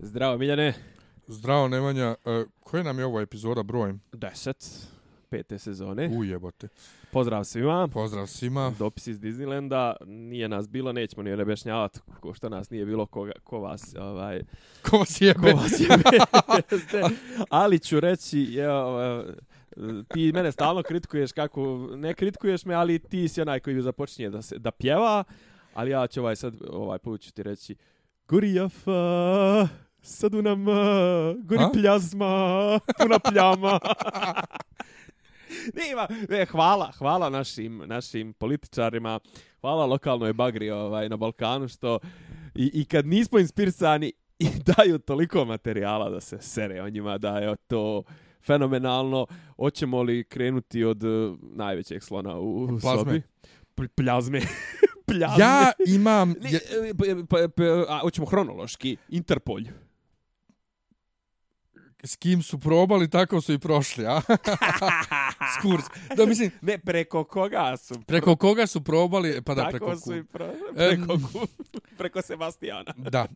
Zdravo, Miljane. Zdravo, Nemanja. E, koja nam je ova epizoda brojem? Deset. Pete sezone. Ujebote. Pozdrav svima. Pozdrav svima. Dopis iz Disneylanda. Nije nas bilo, nećemo ni objašnjavati ko što nas nije bilo, ko, ko vas... Ovaj, ko vas jebe. Ko vas jebe. Ali ću reći, je, ovaj, ti mene stalno kritikuješ kako... Ne kritikuješ me, ali ti si onaj koji započinje da, se, da pjeva. Ali ja ću ovaj sad, ovaj put ću ti reći... Gorijafa, sad u nam, gori A? pljazma, puna pljama. Nima, ne, hvala, hvala našim, našim političarima, hvala lokalnoj bagri ovaj, na Balkanu, što i, i kad nismo inspirisani i daju toliko materijala da se sere o njima, da je to fenomenalno. Hoćemo li krenuti od uh, najvećeg slona u Plazme. sobi? Pljazme. Pljazme. Ja imam... Ne, pa, pa, pa, a, hoćemo hronološki. Interpol s kim su probali, tako su i prošli, a? Skurs. Da, mislim... Ne, preko koga su... Preko koga su probali, pa da, tako preko... Tako su i prošli, preko, um, preko Sebastijana. Da,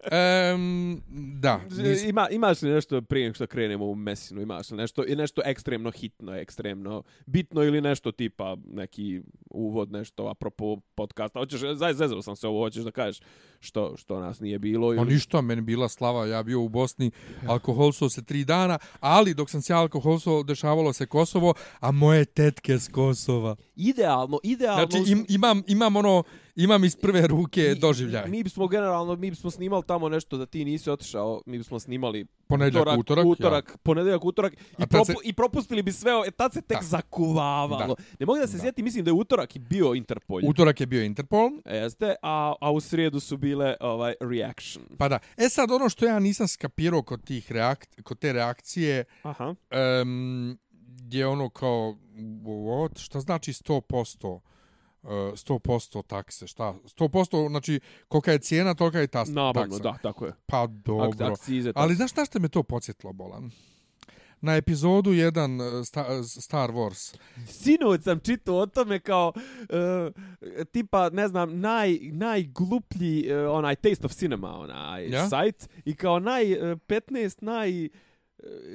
um, da. Nis... Ima, imaš li nešto prije što krenemo u Mesinu, imaš li nešto, i nešto ekstremno hitno, ekstremno bitno ili nešto tipa neki uvod, nešto apropo podcasta. Hoćeš, zaj, zezao sam se ovo, hoćeš da kažeš što, što nas nije bilo. Ili... Pa ništa, meni bila slava, ja bio u Bosni, alkohol su se tri dana, ali dok sam se alkohol su, dešavalo se Kosovo, a moje tetke s Kosova. Idealno, idealno. Znači, im, imam, imam ono, imam iz prve ruke mi, doživljaj. Mi bismo generalno, mi bismo snimali tamo nešto da ti nisi otišao, mi bismo snimali ponedjeljak, utorak, utorak, utorak ja. ponedjeljak, utorak i, propu, se... i propustili bi sve, e, tad se tek da. zakuvavalo. Da. Ne mogu da se da. sjeti, mislim da je utorak i bio Interpol. Utorak je bio Interpol. Jeste, a, a u srijedu su bile ovaj reaction. Pa da. E sad, ono što ja nisam skapirao kod, tih reak, kod te reakcije, Aha. Um, je ono kao, what, šta znači 100%? 100% takse, šta? 100%, znači, kolika je cijena, tolika je ta Nabavno, taksa. da, tako je. Pa dobro. Akcize, Ali znaš šta ste me to podsjetilo, Bolan? Na epizodu 1 e, Star Wars. Sinoć sam čitao o tome kao, uh, tipa, ne znam, naj, najgluplji, uh, onaj Taste of Cinema, onaj ja? sajt, i kao naj, uh, 15 naj...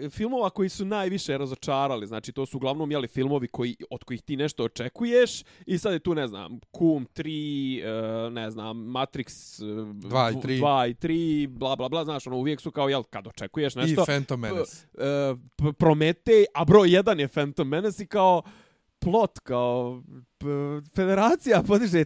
E, filmova koji su najviše razočarali, znači to su uglavnom jeli filmovi koji od kojih ti nešto očekuješ i sad je tu ne znam Kum 3, uh, ne znam Matrix 2 i 3, 2 i 3 bla bla bla, znaš, ono uvijek su kao jel kad očekuješ nešto. I Phantom Menace. Uh, Prometej, a broj 1 je Phantom Menace i kao plot kao federacija podiže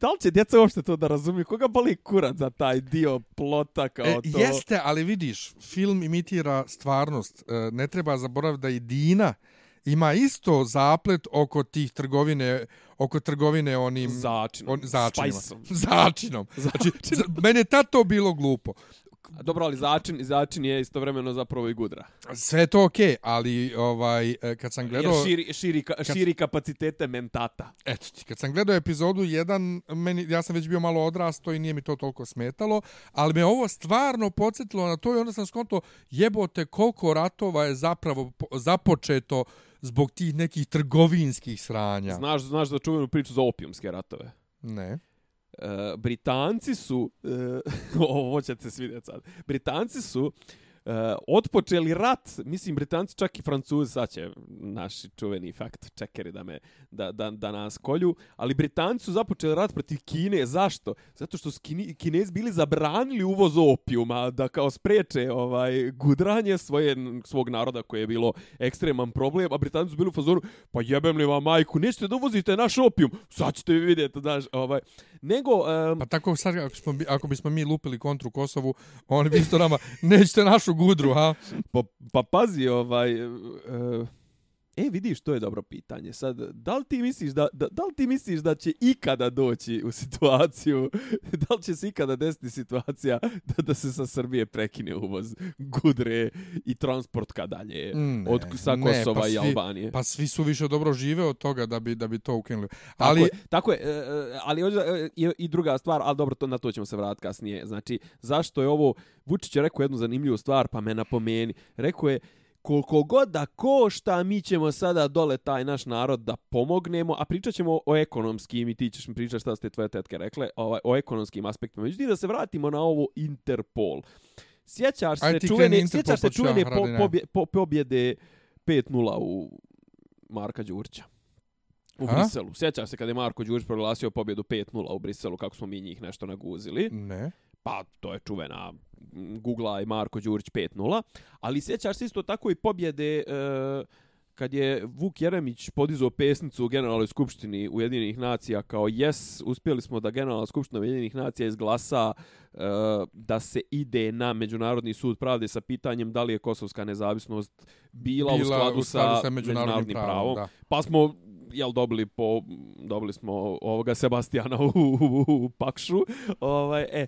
da li će djeca uopšte to da razumiju? Koga boli kurac za taj dio plota kao e, to? jeste ali vidiš film imitira stvarnost. E, ne treba zaboraviti da i Dina ima isto zaplet oko tih trgovine oko trgovine onim začinom on, začinom. začinom. Znači za, mene tato bilo glupo dobro, ali začin, začin je istovremeno zapravo i gudra. Sve to okej, okay, ali ovaj, e, kad sam gledao... Jer širi, širi, ka, širi kapacitete mentata. Eto ti, kad sam gledao epizodu jedan, meni, ja sam već bio malo odrasto i nije mi to toliko smetalo, ali me ovo stvarno podsjetilo na to i onda sam skonto jebote koliko ratova je zapravo započeto zbog tih nekih trgovinskih sranja. Znaš, znaš da čuvenu priču za opijumske ratove? Ne. E, Britanci su, uh, ovo ćete se sad, Britanci su uh, otpočeli rat, mislim Britanci čak i Francuzi, sad će naši čuveni fakt čekeri da, me, da, da, da nas kolju, ali Britanci su započeli rat protiv Kine, zašto? Zato što su Kini, Kinezi bili zabranili uvoz opijuma, da kao spreče ovaj, gudranje svoje, svog naroda koje je bilo ekstreman problem, a Britanci su bili u fazoru, pa jebem li vam majku, nećete da uvozite naš opijum, sad ćete vidjeti, znaš, ovaj, nego... Um, pa tako sad, ako, smo, ako bismo mi lupili kontru Kosovu, oni bi isto nama, nećete našu gudru, ha? Pa, pa pazi, ovaj... Uh, E, vidiš, to je dobro pitanje. Sad, da li ti misliš da, da, da li ti misliš da će ikada doći u situaciju, da li će se ikada desiti situacija da, da se sa Srbije prekine uvoz gudre i transport ka dalje ne, od sa Kosova ne, pa i Albanije? Pa svi su više dobro žive od toga da bi da bi to ukinuli. Ali tako je, tako je e, e, ali je i druga stvar, al dobro, to na to ćemo se vratiti kasnije. Znači, zašto je ovo Vučić je rekao jednu zanimljivu stvar, pa me napomeni. Rekao je koliko god da košta, mi ćemo sada dole taj naš narod da pomognemo, a pričat ćemo o ekonomskim, i ti ćeš mi pričati šta ste tvoje tetke rekle, ovaj, o ekonomskim aspektima. Međutim, da se vratimo na ovo Interpol. Sjećaš se čuvene, sjećaš se čuvene po, pobje, po, pobjede 5-0 u Marka Đurića. U? Briselu. Sjećaš se kada je Marko Đurić proglasio pobjedu 5-0 u Briselu, kako smo mi njih nešto naguzili. Ne. Pa to je čuvena m, Googla i Marko Đurić 5-0. Ali sjećaš se isto tako i pobjede e, kad je Vuk Jeremić podizao pesnicu u Generalnoj skupštini Ujedinjenih nacija kao yes, uspjeli smo da Generalna skupština Ujedinjenih nacija izglasa e, da se ide na Međunarodni sud pravde sa pitanjem da li je kosovska nezavisnost bila, u skladu sa, međunarodnim pravom. Da. Pa smo jel dobili po dobili smo ovoga Sebastijana u, u, u Pakšu. Ovaj e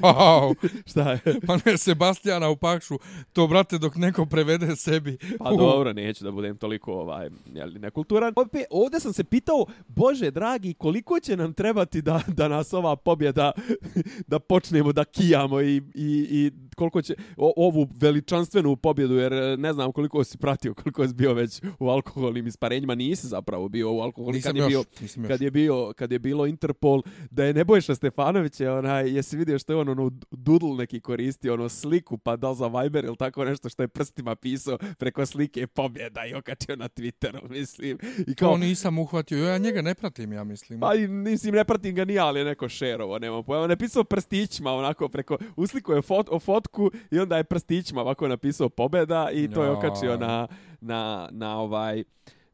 Wow, šta je? pa ne Sebastijana u Pakšu, to brate dok neko prevede sebi. Pa dobro, neću da budem toliko ovaj, jel, nekulturan. Opet, ovdje sam se pitao, bože dragi, koliko će nam trebati da, da nas ova pobjeda, da počnemo da kijamo i, i, i koliko će o, ovu veličanstvenu pobjedu, jer e, ne znam koliko si pratio, koliko si bio već u alkoholnim isparenjima, nisi zapravo bio u alkoholu kad je još, bio kad je bio kad je bilo Interpol da je Nebojša Stefanović je onaj jesi vidio što je on ono doodle neki koristio ono sliku pa da za Viber ili tako nešto što je prstima pisao preko slike pobjeda i okačio na Twitteru mislim i To kao nisam uhvatio, ja njega ne pratim, ja mislim. Pa mislim ne pratim ga ni ali je neko šerovo, nema pojma. Napisao prstićima onako preko usliko je fot, o fotku i onda je prstićima ovako napisao pobjeda i to je okačio na na na ovaj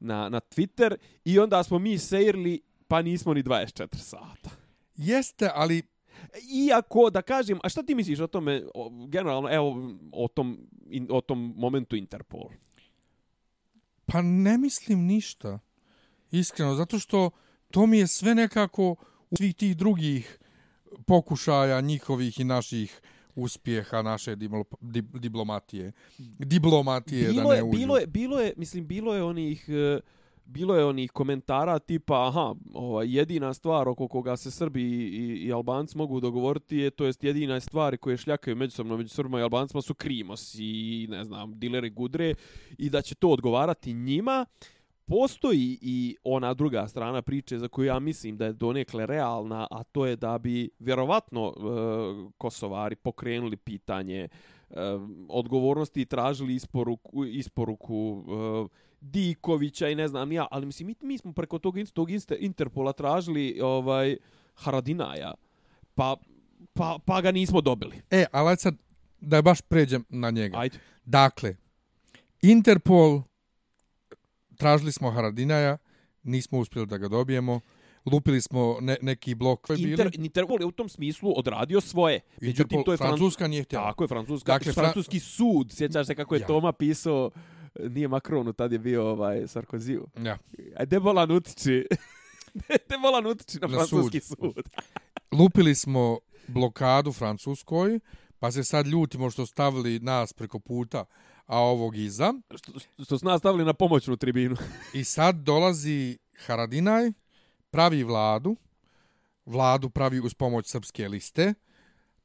na na Twitter i onda smo mi sejrli pa nismo ni 24 sata. Jeste, ali Iako da kažem, a šta ti misliš o tome o, generalno evo o tom in, o tom momentu Interpol? Pa ne mislim ništa. Iskreno, zato što to mi je sve nekako u svih tih drugih pokušaja njihovih i naših uspjeha naše dip, diplomatije. Diplomatije da bilo ne je, uđu. bilo je, bilo je, mislim, bilo je onih... e, bilo je onih komentara tipa, aha, ova, jedina stvar oko koga se Srbi i, i Albanci mogu dogovoriti je, to jest jedina stvari koje šljakaju međusobno među Srbima i Albancima su Krimos i, ne znam, dileri Gudre i da će to odgovarati njima. Postoji i ona druga strana priče za koju ja mislim da je donekle realna, a to je da bi vjerovatno e, Kosovari pokrenuli pitanje e, odgovornosti i tražili isporuku, isporuku e, Dikovića i ne znam ja, ali mislim mi, mi smo preko tog, tog Interpola tražili ovaj Haradinaja, pa, pa, pa ga nismo dobili. E, ali sad da baš pređem na njega. Ajde. Dakle, Interpol, tražili smo Haradinaja, nismo uspjeli da ga dobijemo, lupili smo ne, neki blok. Inter, Interpol je u tom smislu odradio svoje. Međutim, Interpol, to je Francuska. Francuska nije htjela. Tako je, Francuska. Dakle, Fra- francuski sud. Sjećaš se kako je Ja. Toma pisao, nije Macronu, tad je bio ovaj Sarkoziju. Ja. A gde Bolan utiči? Gde Bolan utiči na, Na francuski sud. sud? Lupili smo blokadu Francuskoj, pa se sad ljutimo što stavili nas preko puta, a ovog iza. što, što su nas stavili na pomoćnu tribinu. I sad dolazi Haradinaj, pravi vladu, vladu pravi uz pomoć srpske liste,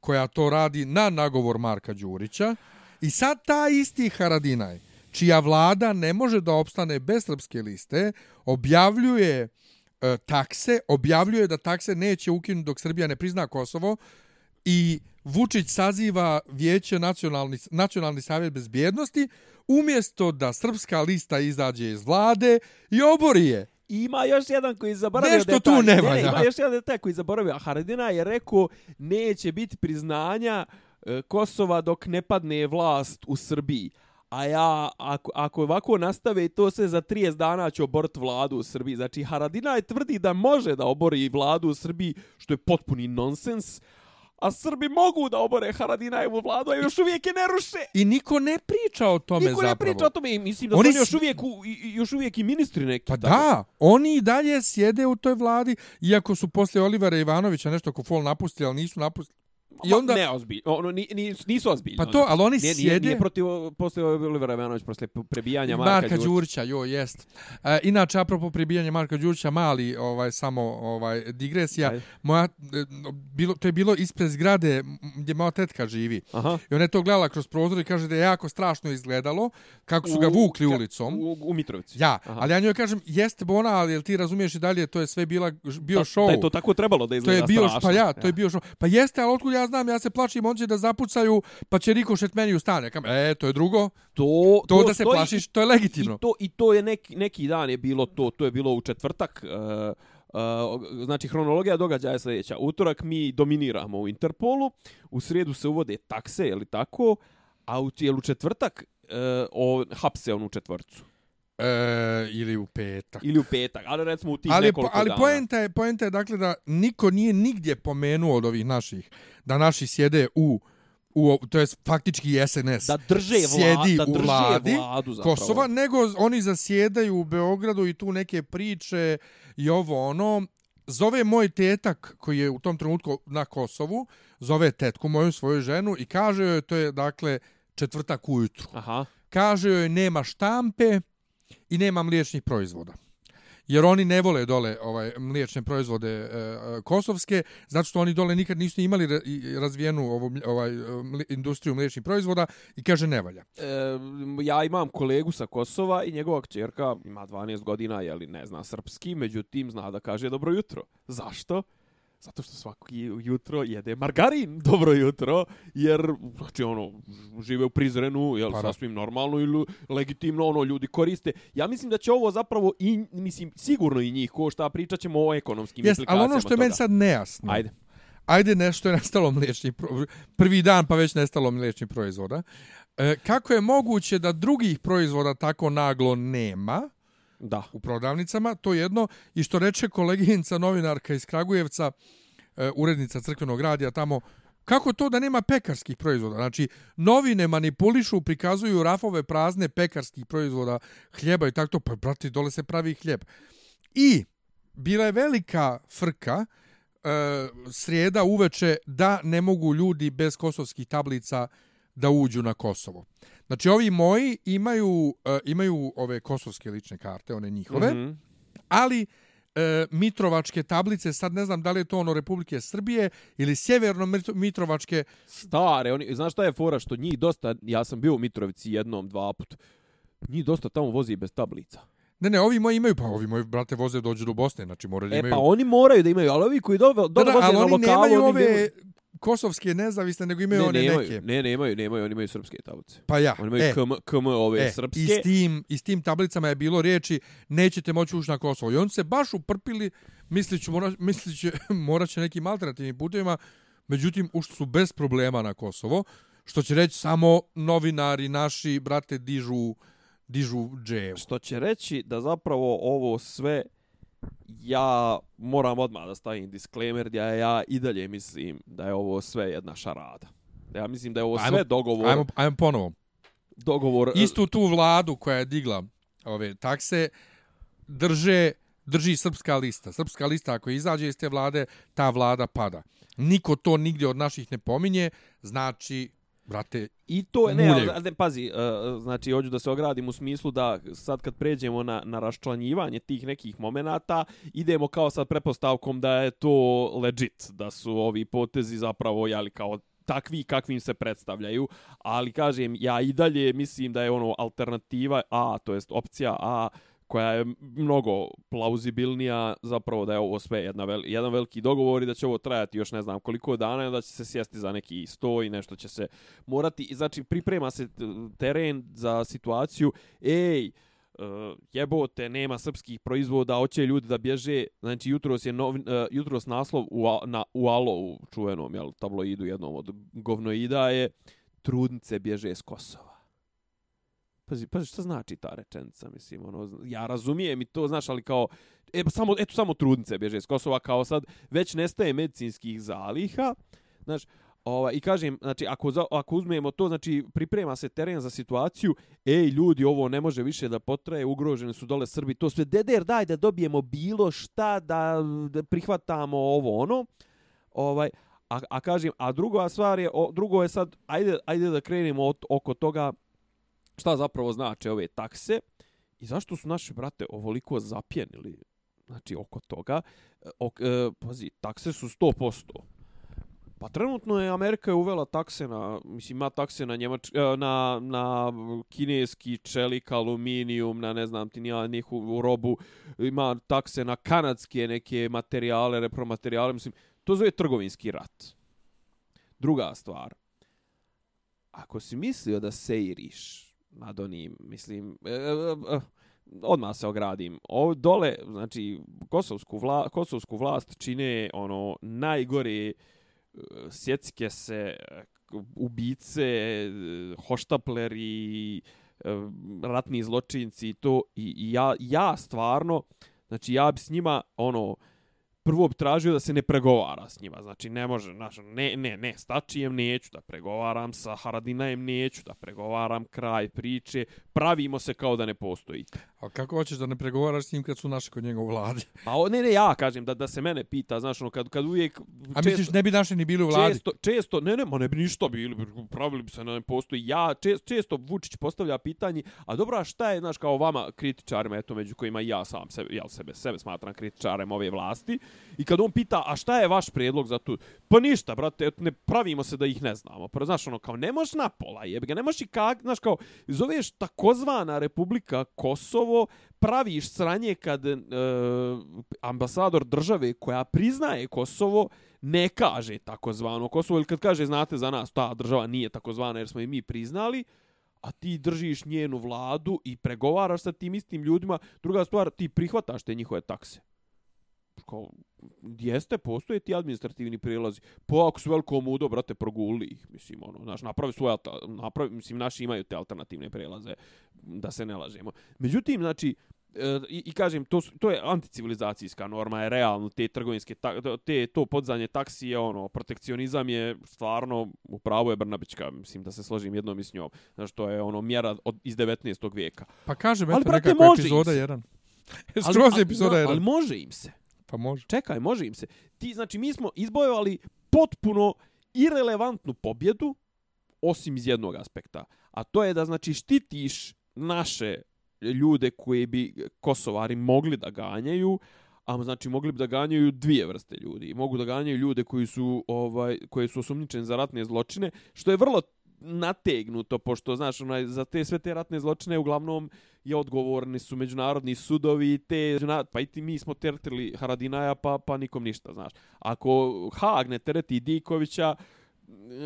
koja to radi na nagovor Marka Đurića. I sad ta isti Haradinaj, čija vlada ne može da opstane bez srpske liste, objavljuje e, takse, objavljuje da takse neće ukinuti dok Srbija ne prizna Kosovo i Vučić saziva vijeće nacionalni, nacionalni savjet bezbjednosti umjesto da srpska lista izađe iz vlade i obori je. I ima još jedan koji je zaboravio Nešto detalj. tu ne valja. ne, ima još jedan detalj koji je zaboravio. A Haradina je rekao neće biti priznanja e, Kosova dok ne padne vlast u Srbiji. A ja, ako, ako ovako nastave to sve za 30 dana će oboriti vladu u Srbiji. Znači, Haradina je tvrdi da može da obori vladu u Srbiji, što je potpuni nonsens. A Srbi mogu da obore Haradinajevu vladu, a još uvijek je ne ruše. I niko ne priča o tome Niko ne zapravo. priča o tome i mislim da Oni su oni još uvijek, u, još uvijek i ministri neki. Pa tamo. da, oni i dalje sjede u toj vladi, iako su posle Olivera Ivanovića nešto ko fol napustili, ali nisu napustili. I onda, Ne ozbiljno, ono, ni, ni, nisu ozbiljno. Pa to, ali oni nije, nije, sjede- nije protiv, posle Olivera Ivanović, posle prebijanja Marka, Marka Đurića. Đurića, jo, jest. E, inače, apropo pribijanja Marka Đurića, mali, ovaj, samo ovaj, digresija. Ajde. Moja, e, bilo, to je bilo ispred zgrade gdje moja tetka živi. Aha. I ona je to gledala kroz prozor i kaže da je jako strašno izgledalo kako su ga vukli ka- ulicom. U, u Mitrovici. Ja, Aha. ali ja njoj kažem, jeste Bona, ali jel ti razumiješ i dalje, to je sve bila, bio da, show. Da je to tako trebalo da To izgleda je bio, strašno. pa ja, to je bio show. Pa jeste, ali otkud ja ja znam, ja se plašim, on će da zapucaju, pa će rikošet meni u stane. Kam, e, to je drugo. To, To, da se stoji plašiš, to je legitimno. I to, i to je neki, neki dan je bilo to, to je bilo u četvrtak, uh, Uh, znači, hronologija događaja je sljedeća. Utorak mi dominiramo u Interpolu, u srijedu se uvode takse, je li tako, a u, jel u četvrtak uh, o, hapse on u četvrcu. E, ili u petak. Ili u petak, ali recimo u tih ali, nekoliko ali dana. poenta je, poenta je dakle da niko nije nigdje pomenuo od ovih naših, da naši sjede u, u to je faktički SNS, da drže, vla, sjedi da u drže vladi vladu zapravo. Kosova, nego oni zasjedaju u Beogradu i tu neke priče i ovo ono. Zove moj tetak koji je u tom trenutku na Kosovu, zove tetku moju svoju ženu i kaže joj, to je dakle četvrtak ujutru. Aha. Kaže joj nema štampe i nema mliječnih proizvoda. Jer oni ne vole dole ovaj mliječne proizvode e, e kosovske, zato što oni dole nikad nisu imali razvijenu ovu, ovaj, industriju mliječnih proizvoda i kaže ne valja. E, ja imam kolegu sa Kosova i njegova kćerka ima 12 godina, je li ne zna srpski, međutim zna da kaže dobro jutro. Zašto? Zato što svako jutro jede margarin, dobro jutro, jer, znači, ono, žive u Prizrenu, jel, Pa da. sasvim normalno ili legitimno, ono, ljudi koriste. Ja mislim da će ovo zapravo, i, mislim, sigurno i njih, ko šta pričat ćemo o ekonomskim Jest, ali implikacijama ono što je toga. meni sad nejasno. Ajde. Ajde nešto je nestalo mliječnih pro... prvi dan pa već nestalo mliječnih proizvoda. E, kako je moguće da drugih proizvoda tako naglo nema Da. u prodavnicama? To je jedno. I što reče koleginica novinarka iz Kragujevca, e, urednica crkvenog radija tamo, kako to da nema pekarskih proizvoda? Znači, novine manipulišu, prikazuju rafove prazne pekarskih proizvoda, hljeba i tako to. Pa, brati, dole se pravi hljeb. I bila je velika frka e, srijeda uveče da ne mogu ljudi bez kosovskih tablica da uđu na Kosovo. Znači, ovi moji imaju, e, imaju ove kosovske lične karte, one njihove, mm. -hmm. ali e, Mitrovačke tablice, sad ne znam da li je to ono Republike Srbije ili sjeverno Mitro- Mitrovačke, Stare, oni, znaš šta je fora što njih dosta, ja sam bio u Mitrovici jednom, dva put, njih dosta tamo vozi bez tablica. ne, ne, ovi moji imaju, pa ovi moji brate voze dođu do Bosne, znači moraju da E imaju... pa oni moraju da imaju, ali ovi koji dole, da, dole da, voze ali na oni lokalu, nemaju oni ove nemaju- kosovske nezavisne, nego imaju ne, one nemaju, neke. Ne, nemaju, nemaju, oni imaju srpske tablice. Pa ja, Oni imaju e, KM, KM ove e, srpske. i s, tim, I s tim tablicama je bilo riječi, nećete moći ući na Kosovo. I oni se baš uprpili, misliću, mora, misliću, morat će nekim alternativnim putovima, međutim, ušli su bez problema na Kosovo, što će reći samo novinari naši, brate, dižu, dižu dževu. Što će reći da zapravo ovo sve ja moram odmah da stavim disclaimer da ja i dalje mislim da je ovo sve jedna šarada. Da ja mislim da je ovo Ajmo- sve dogovor. Ajmo, ajmo ponovo. dogovor Istu tu vladu koja je digla ove takse, drže, drži srpska lista. Srpska lista, ako izađe iz te vlade, ta vlada pada. Niko to nigdje od naših ne pominje, znači, brate, I to je, ne, ali, ne, pazi, uh, znači, hoću da se ogradim u smislu da sad kad pređemo na, na raščlanjivanje tih nekih momenata, idemo kao sa prepostavkom da je to legit, da su ovi potezi zapravo, jeli, kao takvi kakvim se predstavljaju, ali kažem, ja i dalje mislim da je ono alternativa A, to jest opcija A, koja je mnogo plauzibilnija, zapravo da je ovo sve jedna vel, jedan veliki dogovor i da će ovo trajati još ne znam koliko dana i da će se sjesti za neki sto i nešto će se morati, znači priprema se teren za situaciju, ej, uh, jebote, nema srpskih proizvoda, hoće ljudi da bježe, znači jutros je novin, uh, jutros naslov u, na, u Alo, u čuvenom jel, tabloidu jednom od govnoida je trudnice bježe s Kosova. Pazi, pazi šta znači ta rečenica, mislim, ono, ja razumijem i to, znaš, ali kao, e, pa samo, eto, samo trudnice bježe iz Kosova, kao sad, već nestaje medicinskih zaliha, znaš, Ova, I kažem, znači, ako, za, ako uzmemo to, znači, priprema se teren za situaciju, ej, ljudi, ovo ne može više da potraje, ugroženi su dole Srbi, to sve, deder, daj da dobijemo bilo šta, da, da prihvatamo ovo, ono, ovaj, a, a kažem, a druga stvar je, o, drugo je sad, ajde, ajde da krenemo od, oko toga šta zapravo znače ove takse i zašto su naši brate ovoliko zapjenili znači oko toga. E, ok, e, pazi, takse su 100%. Pa trenutno je Amerika je uvela takse na, mislim, ima takse na, njemač, e, na, na kineski čelik, aluminijum, na ne znam ti nija neku robu, ima takse na kanadske neke materijale, repromaterijale, mislim, to zove trgovinski rat. Druga stvar, ako si mislio da seiriš nad onim, mislim, e, e, e, odmah se ogradim. O, dole, znači, kosovsku, vla, kosovsku vlast čine ono najgore uh, sjecke se e, ubice, e, hoštapleri, ratni zločinci i to. I, i ja, ja stvarno, znači ja bi s njima, ono, prvo bi tražio da se ne pregovara s njima. Znači, ne može, znači, ne, ne, ne, stačijem neću da pregovaram, sa Haradinajem neću da pregovaram, kraj priče, pravimo se kao da ne postoji. A kako hoćeš da ne pregovaraš s njim kad su naši kod njega u vladi? Pa ne, ne, ja kažem da da se mene pita, znaš, ono, kad, kad uvijek... A često, misliš, ne bi naši ni bili u vladi? Često, često, ne, ne, ma ne bi ništa bili, pravili bi se na ne postoji. Ja, često, često Vučić postavlja pitanje, a dobro, a šta je, znaš, kao vama kritičarima, eto, među kojima ja sam sebe, ja sebe, sebe smatram kritičarem ove vlasti, i kad on pita, a šta je vaš prijedlog za tu? Pa ništa, brate, ne pravimo se da ih ne znamo. Pa, znaš, ono, kao, ne možeš na pola, jebi ga, ne možeš i kak, znaš, kao, zoveš takozvana Republika Kosovo, praviš sranje kad e, ambasador države koja priznaje Kosovo ne kaže takozvano Kosovo ili kad kaže znate za nas ta država nije takozvana jer smo i mi priznali a ti držiš njenu vladu i pregovaraš sa tim istim ljudima druga stvar ti prihvataš te njihove takse kao, jeste, postoje ti administrativni prilazi. Po ako su veliko mudo, brate, proguli ih, mislim, ono, znaš, napravi svoje, napravi, mislim, naši imaju te alternativne prilaze, da se ne lažemo. Međutim, znači, e, i, i kažem, to, to je anticivilizacijska norma, je realno, te trgovinske, te, to podzanje taksije, ono, protekcionizam je stvarno, upravo je Brnabićka, mislim, da se složim jednom i s njom, znaš, to je ono, mjera od, iz 19. vijeka. Pa kažem, eto, nekako epizoda jedan. Skroz epizoda jedan. Ali može im se. Pa može. Čekaj, može im se. Ti, znači, mi smo izbojovali potpuno irelevantnu pobjedu, osim iz jednog aspekta. A to je da, znači, štitiš naše ljude koje bi Kosovari mogli da ganjaju, a znači mogli bi da ganjaju dvije vrste ljudi. Mogu da ganjaju ljude koji su ovaj koji su osumnjičeni za ratne zločine, što je vrlo nategnuto, pošto, znaš, onaj, za te sve te ratne zločine uglavnom je odgovorni su međunarodni sudovi, te, pa i ti mi smo teretili Haradinaja, pa, pa nikom ništa, znaš. Ako Haag ne tereti Dikovića,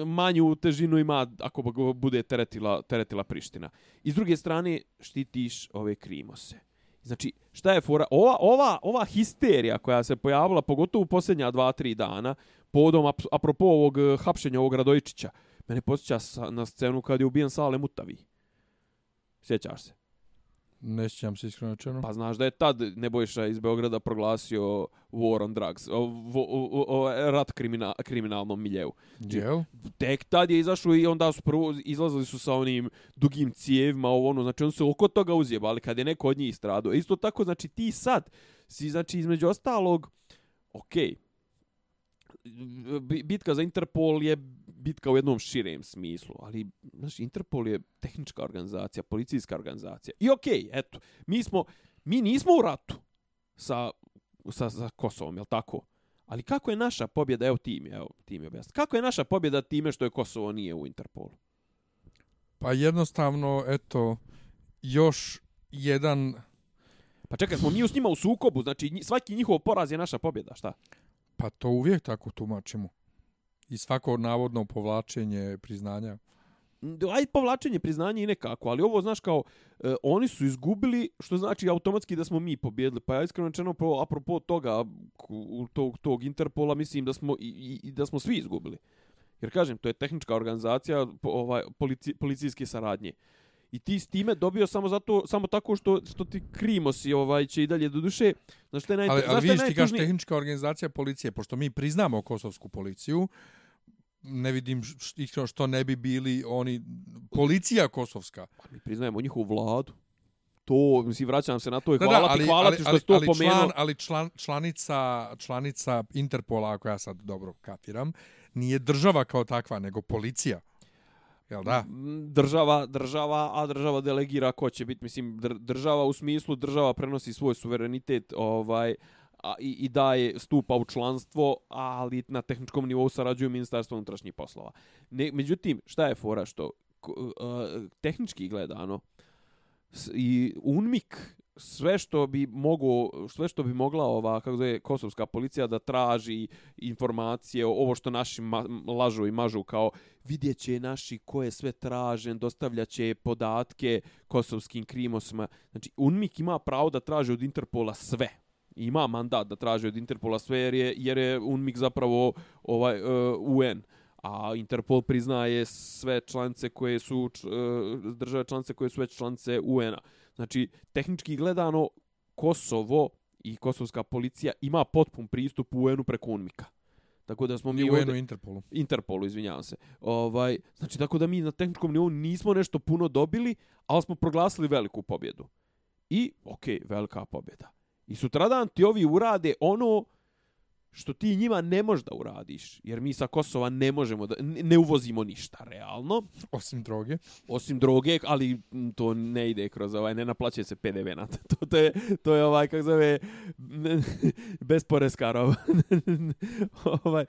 manju težinu ima ako bude teretila, teretila Priština. I s druge strane, štitiš ove krimose. Znači, šta je fora? Ova, ova, ova histerija koja se pojavila, pogotovo u posljednja dva, tri dana, podom, apropo ovog eh, hapšenja ovog Radojičića, Mene posjeća na scenu kad je ubijen Sale Mutavi. Sjećaš se? Ne sjećam se iskreno čeno. Pa znaš da je tad Nebojša iz Beograda proglasio war on drugs, o, o, o, o, rat krimina, kriminalnom miljevu. Jel? Tek tad je izašao i onda su prvo izlazili su sa onim dugim cijevima, ovo ono, znači on se oko toga uzjeba, ali kad je neko od njih stradao. Isto tako, znači ti sad si, znači između ostalog, okej, okay, bitka za Interpol je bitka u jednom širem smislu, ali znaš, Interpol je tehnička organizacija, policijska organizacija. I okej, okay, eto, mi smo, mi nismo u ratu sa, sa, sa Kosovom, je tako? Ali kako je naša pobjeda, evo ti mi, evo ti mi objasni, kako je naša pobjeda time što je Kosovo nije u Interpolu? Pa jednostavno, eto, još jedan... Pa čekaj, smo mi s njima u sukobu, znači svaki njihov poraz je naša pobjeda, šta? Pa to uvijek tako tumačimo. I svako navodno povlačenje priznanja. Aj povlačenje priznanja i nekako, ali ovo znaš kao e, oni su izgubili, što znači automatski da smo mi pobjedili. Pa ja iskreno rečeno pro apropo toga tog tog Interpola mislim da smo i, i, i da smo svi izgubili. Jer kažem, to je tehnička organizacija ovaj polici, policijske saradnje i ti s time dobio samo zato samo tako što što ti krimo si ovaj će i dalje do duše znači što je naj ali, ali vidiš ti kažeš tehnička organizacija policije pošto mi priznamo kosovsku policiju ne vidim što, što ne bi bili oni policija kosovska. Pa mi priznajemo njihovu vladu. To mislim vraćam se na to i hvala da, da, ali, ti hvala ali, ti što ali, to ali, pomenuo. član, ali član, članica članica Interpola koja sad dobro kapiram nije država kao takva nego policija. Jel da? Država, država, a država delegira ko će biti, mislim, država u smislu, država prenosi svoj suverenitet, ovaj, a, i, i daje stupa u članstvo, ali na tehničkom nivou sarađuju ministarstvo unutrašnjih poslova. Ne, međutim, šta je fora što uh, tehnički gledano i UNMIK sve što bi mogu sve što bi mogla ova kako zove kosovska policija da traži informacije o ovo što naši ma, lažu i mažu kao vidjeće naši ko je sve tražen dostavljaće podatke kosovskim krimosima znači UNMIK ima pravo da traži od Interpola sve ima mandat da traži od Interpola sve jer je, jer je UNMIK zapravo ovaj uh, UN a Interpol priznaje sve članice koje su uh, države članice koje su već članice UN-a. Znači, tehnički gledano, Kosovo i kosovska policija ima potpun pristup UN-u preko UNMIK-a. Tako da smo mi I UN-u Interpolu. Interpolu, izvinjavam se. Ovaj, znači, tako da mi na tehničkom nivou nismo nešto puno dobili, ali smo proglasili veliku pobjedu. I, okej, okay, velika pobjeda. I sutradan ti ovi urade ono što ti njima ne možeš da uradiš, jer mi sa Kosova ne možemo da, ne uvozimo ništa, realno. Osim droge. Osim droge, ali to ne ide kroz ovaj, ne naplaćuje se PDV na to. To je, to je ovaj, kako zove, bez poreska roba. ovaj,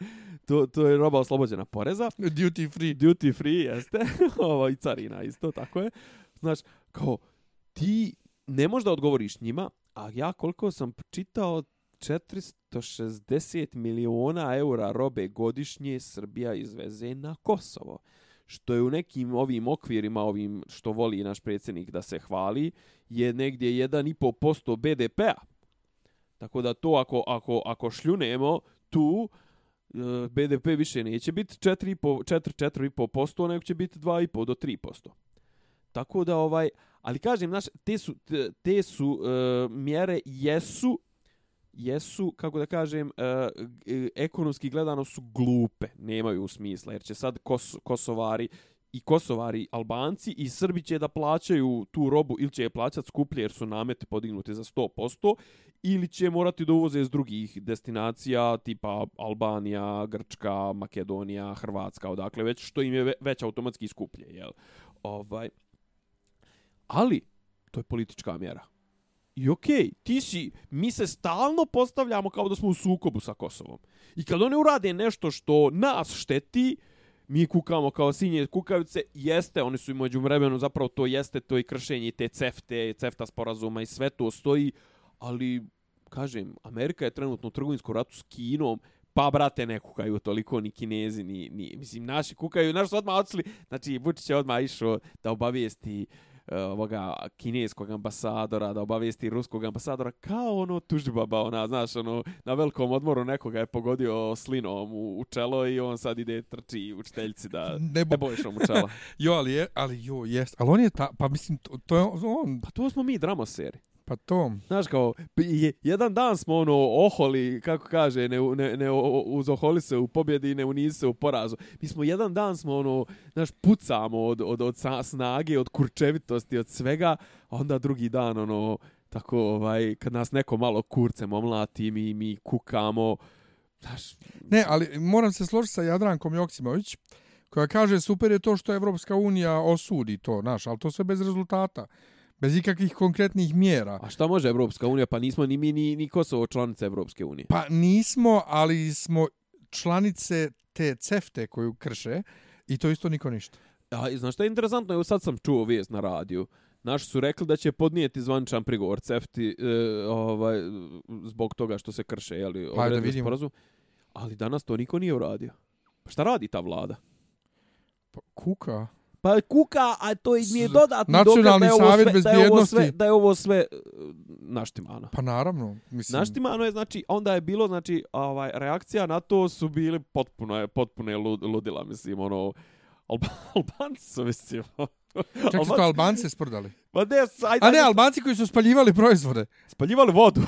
to, to je roba oslobođena poreza. Duty free. Duty free, jeste. Ovo, I carina isto, tako je. Znaš, kao, ti ne možeš da odgovoriš njima, a ja koliko sam čitao, 460 miliona eura robe godišnje Srbija izveze na Kosovo. Što je u nekim ovim okvirima, ovim što voli naš predsjednik da se hvali, je negdje 1,5% BDP-a. Tako da to ako, ako, ako šljunemo tu, e, BDP više neće biti 4-4,5%, nego će biti 2,5 do 3%. Tako da ovaj, ali kažem, znaš, te su, te, su uh, mjere jesu jesu, kako da kažem, uh, ekonomski gledano su glupe, nemaju smisla, jer će sad kos, Kosovari i Kosovari Albanci i Srbi će da plaćaju tu robu ili će je plaćati skuplje jer su namete podignuti za 100% ili će morati da uvoze iz drugih destinacija tipa Albanija, Grčka, Makedonija, Hrvatska, odakle već, što im je već automatski skuplje. Jel? Ovaj. Ali, to je politička mjera. I okej, okay, ti si, mi se stalno postavljamo kao da smo u sukobu sa Kosovom. I kad oni urade nešto što nas šteti, mi kukamo kao sinje kukavice, jeste, oni su i među vremenu, zapravo to jeste, to i kršenje te CEFTE, CEFTA sporazuma i sve to stoji, ali, kažem, Amerika je trenutno u trgovinskom ratu s Kinom, pa, brate, ne kukaju toliko ni kinezi, ni, ni mislim, naši kukaju, naši su odmah odšli, znači, Vučić je odmah išao da obavijesti uh, ovoga kineskog ambasadora da obavijesti ruskog ambasadora kao ono tužbaba ona znaš ono na velikom odmoru nekoga je pogodio slinom u, u čelo i on sad ide trči u čteljci da ne, bo... ne bojiš mu čela jo ali je ali jo jest ali on je ta pa mislim to, to je on pa to smo mi dramoseri Pa to. Znaš kao, jedan dan smo ono oholi, kako kaže, ne, ne, ne uzoholi se u pobjedi, ne unizi se u porazu. Mi smo jedan dan smo ono, znaš, pucamo od, od, od snage, od kurčevitosti, od svega, a onda drugi dan ono, tako ovaj, kad nas neko malo kurcem omlati, mi, mi kukamo. Znaš, ne, ali moram se složiti sa Jadrankom Joksimović, koja kaže super je to što Evropska unija osudi to, znaš, ali to sve bez rezultata. Bez ikakvih konkretnih mjera. A šta može Evropska unija? Pa nismo ni mi ni, ni Kosovo članice Evropske unije. Pa nismo, ali smo članice te cefte koju krše i to isto niko ništa. A, znaš šta je interesantno? Evo sad sam čuo vijest na radiju. Naši su rekli da će podnijeti zvančan prigovor cefti e, ovaj, zbog toga što se krše. Jeli, pa da vidimo. Sporazum. Ali danas to niko nije uradio. Pa šta radi ta vlada? Pa, kuka. Pa kuka, a to i nije dodatni Nacionalni dokaz da je, savjet sve, da, je ovo sve, da je ovo sve naštimano. Pa naravno. Mislim... Naštimano je, znači, onda je bilo, znači, ovaj, reakcija na to su bili potpuno, je, potpuno je ludila, mislim, ono, Alba, Albanci su, mislim, Čak su to Albanci sprdali? Pa ne, ajde, A ne, Albanci koji su spaljivali proizvode. Spaljivali vodu.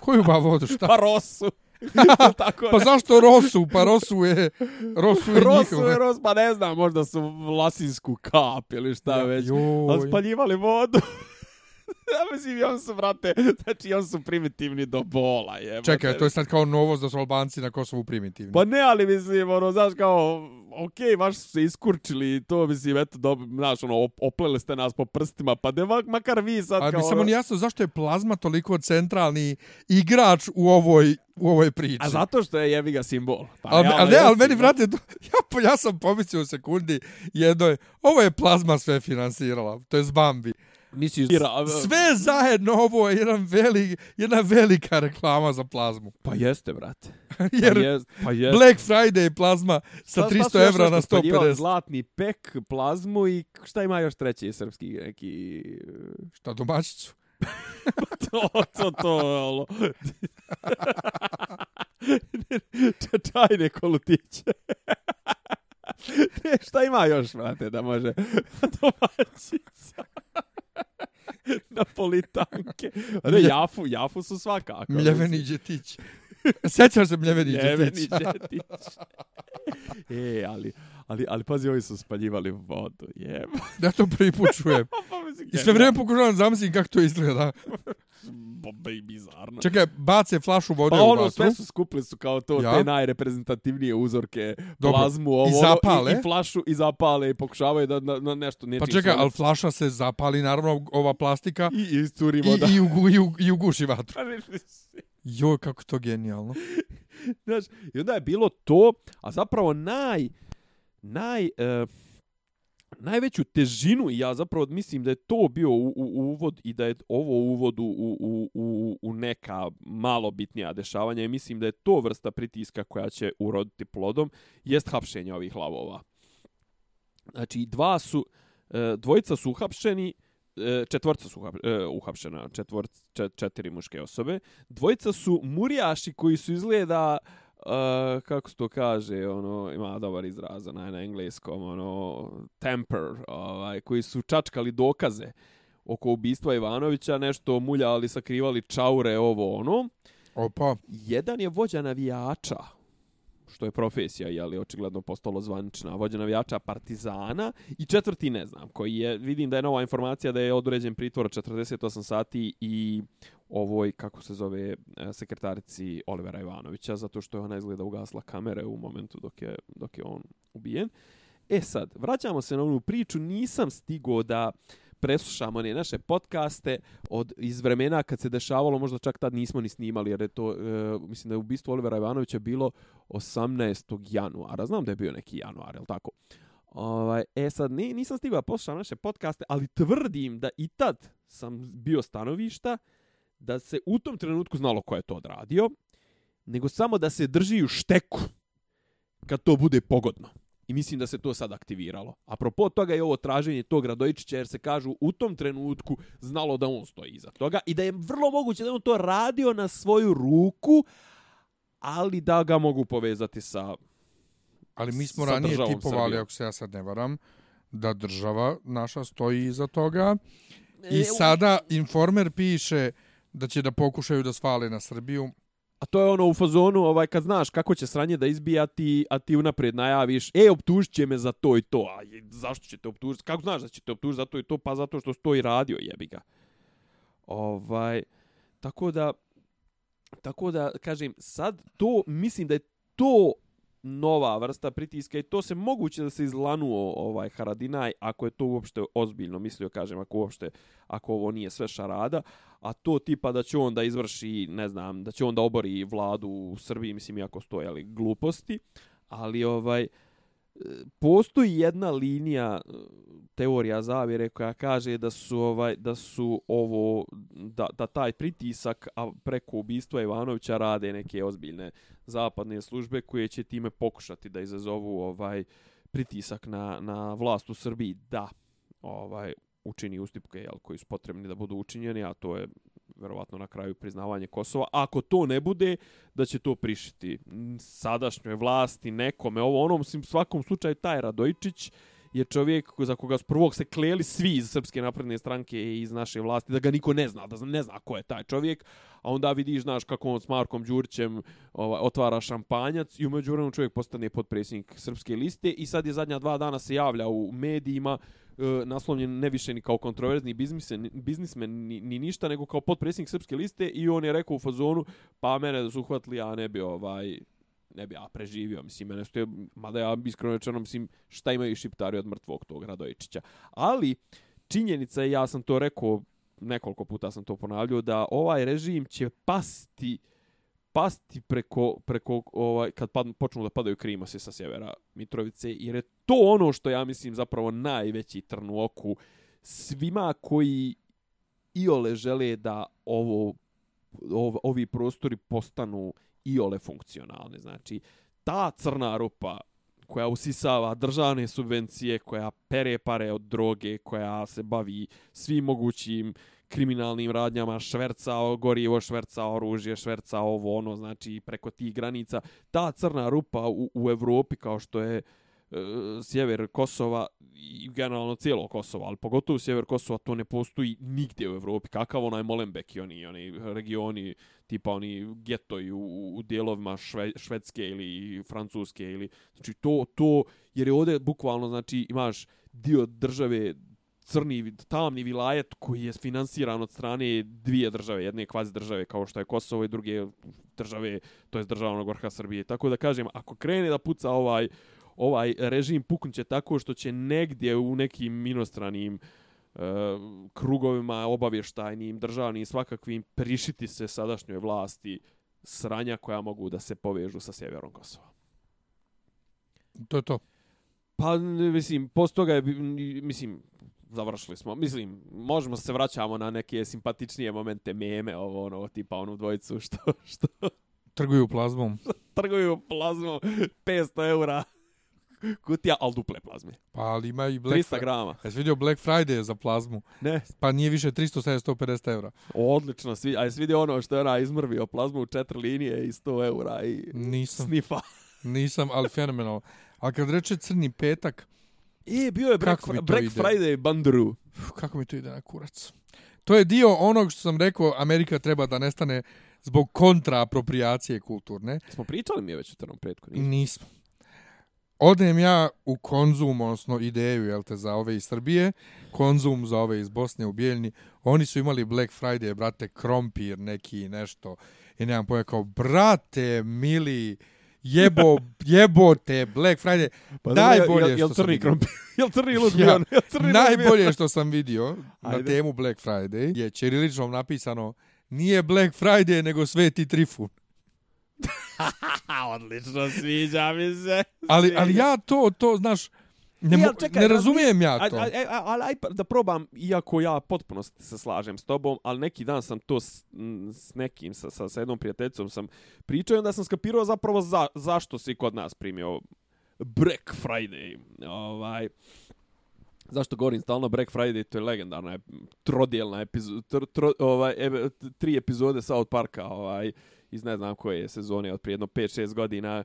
Koju ba vodu, šta? Pa rosu. tako pa zašto Rosu? Pa Rosu je... Rosu je Rosu je Ros, pa ne znam, možda su lasinsku kap ili šta ja, već. Ali spaljivali vodu. ja mislim, on su, brate, znači, on su primitivni do bola, je. Čekaj, to je sad kao novost da su Albanci na Kosovu primitivni. Pa ne, ali mislim, ono, znaš, kao, okej, okay, baš su se iskurčili to, mislim, eto, do, znaš, ono, oplele ste nas po prstima, pa ne, makar vi sad, kao... Ali samo ono... jasno, zašto je plazma toliko centralni igrač u ovoj, u ovoj priči? A zato što je jebi ga simbol. Pa, ali, ali ne, ali meni, brate, ja, ja sam pomislio u sekundi jednoj, ovo je plazma sve finansirala, to je Bambi. Misliš, sve zajedno ovo je jedan veli, jedna velika reklama za plazmu. Pa jeste, brate. Jer pa jest, pa jest. Black Friday plazma sa 300 evra na 150. Zlatni pek, plazmu i šta ima još treći srpski neki... Šta, domaćicu? to, to, to, alo. Čajne kolutiće. ne, šta ima još, brate, da može domaćica? Napolitanke. A ne, Jafu, Jafu su svakako. Mljeveni džetić. Sjećaš se Mljeveni džetić? Mljeveni džetić. e, ali, ali, ali pazi, ovi su spaljivali vodu, jem. Ja to prvi put čujem. Pa I sve vrijeme pokušavam zamislim kako to izgleda. Bomba i bizarno. Čekaj, bace flašu vode pa u ono, vatru. sve su skupili su kao to, ja. te najreprezentativnije uzorke, Dobro. plazmu, ovo, I zapale. I, i flašu i zapale i pokušavaju da na, na nešto nečim Pa čekaj, ali flaša se zapali, naravno, ova plastika. I, iscuri voda. I, i, ugu, i, ugu, i uguši vatru. Pa Joj, kako to genijalno. Znaš, i onda je bilo to, a zapravo naj, naj, E, najveću težinu i ja zapravo mislim da je to bio u, u, uvod i da je ovo uvod u, u, u, u neka malo bitnija dešavanja i mislim da je to vrsta pritiska koja će uroditi plodom jest hapšenje ovih lavova. Znači, dva su, e, dvojica su uhapšeni, e, četvorca su e, uhapšena, četvor, četiri muške osobe. Dvojica su murijaši koji su izgleda uh, kako se to kaže, ono, ima dobar izraz na, na engleskom, ono, temper, ovaj, koji su čačkali dokaze oko ubistva Ivanovića, nešto muljali, sakrivali čaure, ovo, ono. Opa. Jedan je vođa navijača, što je profesija, je li očigledno postalo zvanična, vođa navijača Partizana i četvrti ne znam, koji je, vidim da je nova informacija da je određen pritvor 48 sati i ovoj, kako se zove, e, sekretarici Olivera Ivanovića, zato što je ona izgleda ugasla kamere u momentu dok je, dok je on ubijen. E sad, vraćamo se na onu priču, nisam stigo da preslušamo one naše podcaste od iz vremena kad se dešavalo, možda čak tad nismo ni snimali, jer je to, e, mislim da je ubistvo Olivera Ivanovića bilo 18. januara. Znam da je bio neki januar, je li tako? Ovaj, e sad, ne, nisam stigao da poslušam naše podcaste, ali tvrdim da i tad sam bio stanovišta da se u tom trenutku znalo ko je to odradio, nego samo da se drži u šteku kad to bude pogodno. I mislim da se to sad aktiviralo. Apropo toga je ovo traženje tog Radojičića, jer se kažu u tom trenutku znalo da on stoji iza toga i da je vrlo moguće da on to radio na svoju ruku, ali da ga mogu povezati sa Ali mi smo ranije tipovali, ako se ja sad ne varam, da država naša stoji iza toga. I e, sada Informer piše da će da pokušaju da svale na Srbiju. A to je ono u fazonu, ovaj, kad znaš kako će sranje da izbijati, a ti unaprijed najaviš, e, optužit će me za to i to. A zašto će te optužiti? Kako znaš da će te optužiti za to i to? Pa zato što stoji radio, jebi ga. Ovaj, tako da, tako da, kažem, sad to, mislim da je to nova vrsta pritiska i to se moguće da se izlanuo ovaj Haradinaj ako je to uopšte ozbiljno mislio kažem ako uopšte ako ovo nije sve šarada a to tipa da će on da izvrši ne znam da će on da obori vladu u Srbiji mislim iako stoje ali gluposti ali ovaj postoji jedna linija e, teorija zavjere koja kaže da su ovaj da su ovo da, da taj pritisak a preko ubistva Ivanovića rade neke ozbiljne zapadne službe koje će time pokušati da izazovu ovaj pritisak na, na vlast u Srbiji. Da ovaj učini ustupke jel, koji su potrebni da budu učinjeni, a to je verovatno na kraju priznavanje Kosova. Ako to ne bude, da će to prišiti sadašnjoj vlasti, nekome, ovo onom, svakom slučaju taj Radojičić je čovjek za koga su prvog se kleli svi iz Srpske napredne stranke i iz naše vlasti, da ga niko ne zna, da ne zna ko je taj čovjek, a onda vidiš, znaš, kako on s Markom Đurićem ovaj, otvara šampanjac i umeđu vremenu čovjek postane potpredsjednik Srpske liste i sad je zadnja dva dana se javlja u medijima e, naslovljen ne više ni kao kontroverzni biznismen, biznismen ni, ni ništa, nego kao potpredsjednik Srpske liste i on je rekao u fazonu, pa mene da su uhvatili, a ne bi ovaj ne bi ja preživio, mislim, mene stoje, mada ja iskreno rečeno, mislim, šta imaju šiptari od mrtvog tog Radojičića. Ali, činjenica je, ja sam to rekao, nekoliko puta sam to ponavljao, da ovaj režim će pasti pasti preko, preko ovaj, kad pad, počnu da padaju krimose sa sjevera Mitrovice, jer je to ono što ja mislim zapravo najveći trn u oku svima koji iole žele da ovo, ov, ovi prostori postanu i ole funkcionalne. Znači, ta crna rupa koja usisava državne subvencije, koja pere pare od droge, koja se bavi svim mogućim kriminalnim radnjama, šverca gorivo, šverca oružje, šverca ovo, ono, znači preko tih granica. Ta crna rupa u, u Evropi, kao što je e, sjever Kosova i generalno cijelo Kosova, ali pogotovo sjever Kosova, to ne postoji nigdje u Evropi. Kakav onaj Molenbeek i oni, oni regioni, tipa oni getoji u, u dijelovima šve, švedske ili francuske ili znači to to jer je ovdje bukvalno znači imaš dio države crni tamni vilajet koji je finansiran od strane dvije države, jedne kvazi države kao što je Kosovo i druge države, to je državnog vrha Srbije. Tako da kažem, ako krene da puca ovaj ovaj režim puknuće tako što će negdje u nekim inostranim uh, krugovima obavještajnim, državnim svakakvim prišiti se sadašnjoj vlasti sranja koja mogu da se povežu sa sjeverom Kosova. To je to. Pa, mislim, posto toga je, mislim, završili smo. Mislim, možemo se vraćamo na neke simpatičnije momente meme, ovo, ono, tipa onu dvojicu, što, što... Trguju plazmom. Trguju plazmom, 500 eura kutija, ali duple plazme. Pa, ali ima i Black 300 grama. Jesi vidio Black Friday za plazmu? Ne. Pa nije više 300-750 eura. Odlično, svi, a jesi vidio ono što je ona izmrvio plazmu u četiri linije i 100 eura i Nisam. snifa. Nisam, ali fenomenalno. A kad reče crni petak, E, bio je Black, to Black ide? Friday bandru. uf, kako mi to ide na kurac. To je dio onog što sam rekao, Amerika treba da nestane zbog kontraapropriacije kulturne. Smo pričali mi je već u trnom petku. nismo? Nismo. Odem ja u konzum, odnosno ideju, jel te, za ove iz Srbije, konzum za ove iz Bosne u Bijeljni. Oni su imali Black Friday, brate, krompir neki, nešto. I nemam pojma, kao, brate, mili, jebo, jebote, Black Friday. Pa najbolje jel, jel što sam vidio. krompir? Jel crni luk Ja? Jel crni? Najbolje što sam vidio na Ajde. temu Black Friday je ćiriličnom napisano nije Black Friday nego Sveti Trifun. Odlično, sviđa mi se. Ali, ali ja to, to, znaš, ne, ali čekaj, ne razumijem ja to. ali aj pa da probam, iako ja potpuno se slažem s tobom, ali neki dan sam to s, m, s nekim, sa, sa, sa jednom prijateljicom sam pričao i onda sam skapirao zapravo za, zašto si kod nas primio Black Friday. Ovaj, zašto govorim stalno Black Friday, to je legendarna trodijelna epizoda, tr, tro, ovaj, tri epizode South Parka ovaj, iz ne znam koje sezone, od prije jedno 5-6 godina,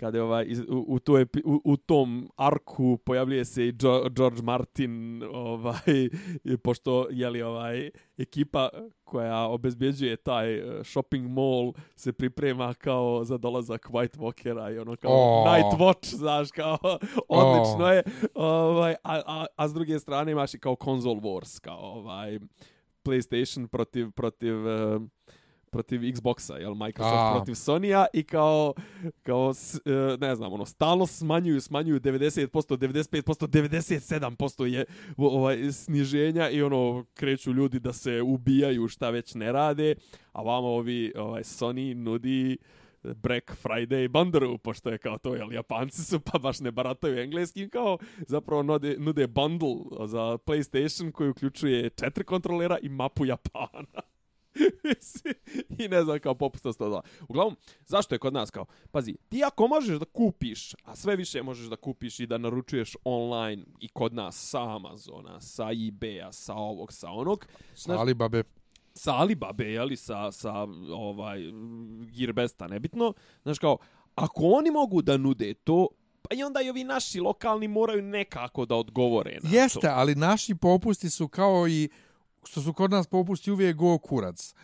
kada je ovaj iz, u, u, epi, u, u tom arku pojavljuje se i Jo- George Martin ovaj pošto je li ovaj ekipa koja obezbjeđuje taj eh, shopping mall se priprema kao za dolazak White Walkera i ono kao O. Night Watch znaš kao odlično je ovaj a, a, a s druge strane imaš i kao console wars kao ovaj PlayStation protiv protiv eh, protiv Xboxa, jel, Microsoft A. protiv Sony-a i kao, kao e, ne znam, ono, stalno smanjuju, smanjuju 90%, 95%, 97% je ovaj, sniženja i ono, kreću ljudi da se ubijaju šta već ne rade, a vama ovi, ovaj, Sony nudi Black Friday banderu, pošto je kao to, jel, Japanci su pa baš ne barataju engleskim, kao zapravo nude, nude bundle za PlayStation koji uključuje četiri kontrolera i mapu Japana. I ne znam kao popusta 102. Uglavnom, zašto je kod nas kao? Pazi, ti ako možeš da kupiš, a sve više možeš da kupiš i da naručuješ online i kod nas sa Amazona, sa eBaya, sa ovog, sa onog, Sa Alibabe. sa Alibabe, jeli, sa, sa ovaj, Gearbesta, nebitno. Znaš kao, ako oni mogu da nude to, pa i onda i ovi naši lokalni moraju nekako da odgovore na Jeste, to. ali naši popusti su kao i što su kod nas popusti uvijek go kurac.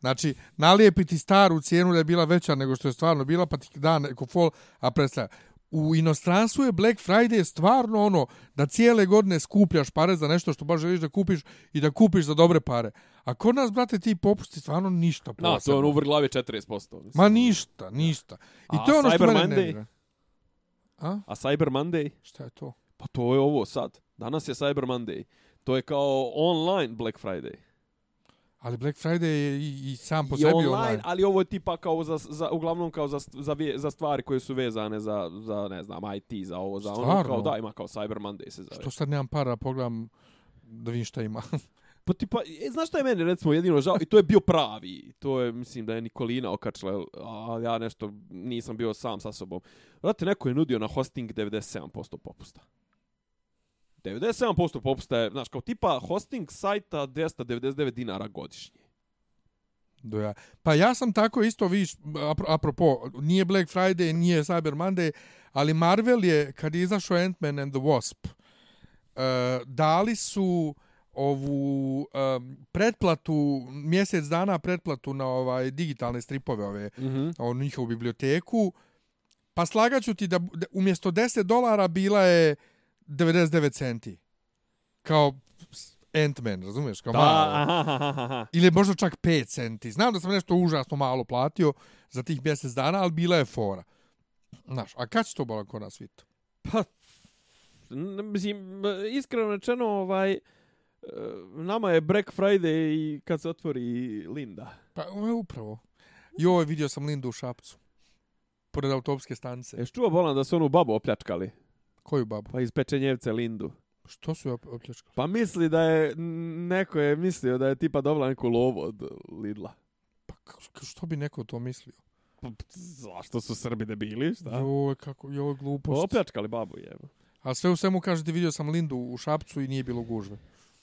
Znači, nalijepiti staru cijenu da je bila veća nego što je stvarno bila, pa ti da neko fol, a predstavlja. U inostranstvu je Black Friday stvarno ono da cijele godine skupljaš pare za nešto što baš želiš da kupiš i da kupiš za dobre pare. A kod nas, brate, ti popusti stvarno ništa Na, to je ono u vrglavi 40%. Mislim. Ma ništa, ništa. I A to je ono što Cyber mene Monday? A? A Cyber Monday? Šta je to? Pa to je ovo sad. Danas je Cyber Monday. To je kao online Black Friday. Ali Black Friday je i, i sam po I sebi online, online. ali ovo je tipa kao za, za uglavnom kao za, za, za stvari koje su vezane za, za ne znam, IT, za ovo, za ono. Stvarno? Kao, da, ima kao Cyber Monday se zove. Što sad nemam para, pogledam da vidim šta ima. Pa tipa, e, znaš šta je meni recimo jedino žao? I to je bio pravi. To je, mislim da je Nikolina okačila, a ja nešto nisam bio sam sa sobom. Vrati, neko je nudio na hosting 97% popusta. 97% popusta je, znaš, kao tipa hosting sajta 299 dinara godišnje. Do ja. Pa ja sam tako isto, viš, apropo, nije Black Friday, nije Cyber Monday, ali Marvel je, kad je izašao Ant-Man and the Wasp, uh, dali su ovu um, pretplatu, mjesec dana pretplatu na ovaj digitalne stripove, ove, mm -hmm. njihovu biblioteku, pa slagaću ti da, da umjesto 10 dolara bila je 99 centi. Kao Ant-Man, razumiješ? Kao da, malo. aha, aha, aha. Ili možda čak 5 centi. Znam da sam nešto užasno malo platio za tih mjesec dana, ali bila je fora. Znaš, a kad će to bolan kod nas vidjeti? Pa, mislim, iskreno rečeno, ovaj, e, nama je Black Friday i kad se otvori Linda. Pa, upravo. Joj, vidio sam Lindu u Šapcu. Pored autopske stanice. Ješ čuo bolan da su onu babu opljačkali? Koju babu? Pa iz Pečenjevce Lindu. Što su je opljačkali? Pa misli da je, neko je mislio da je tipa dobila neku lovu od Lidla. Pa što bi neko to mislio? Pa, zašto su Srbi debili, šta? Joj, kako, joj, glupost. Opljačkali babu, jevo. A sve u svemu kažete, vidio sam Lindu u Šapcu i nije bilo gužve.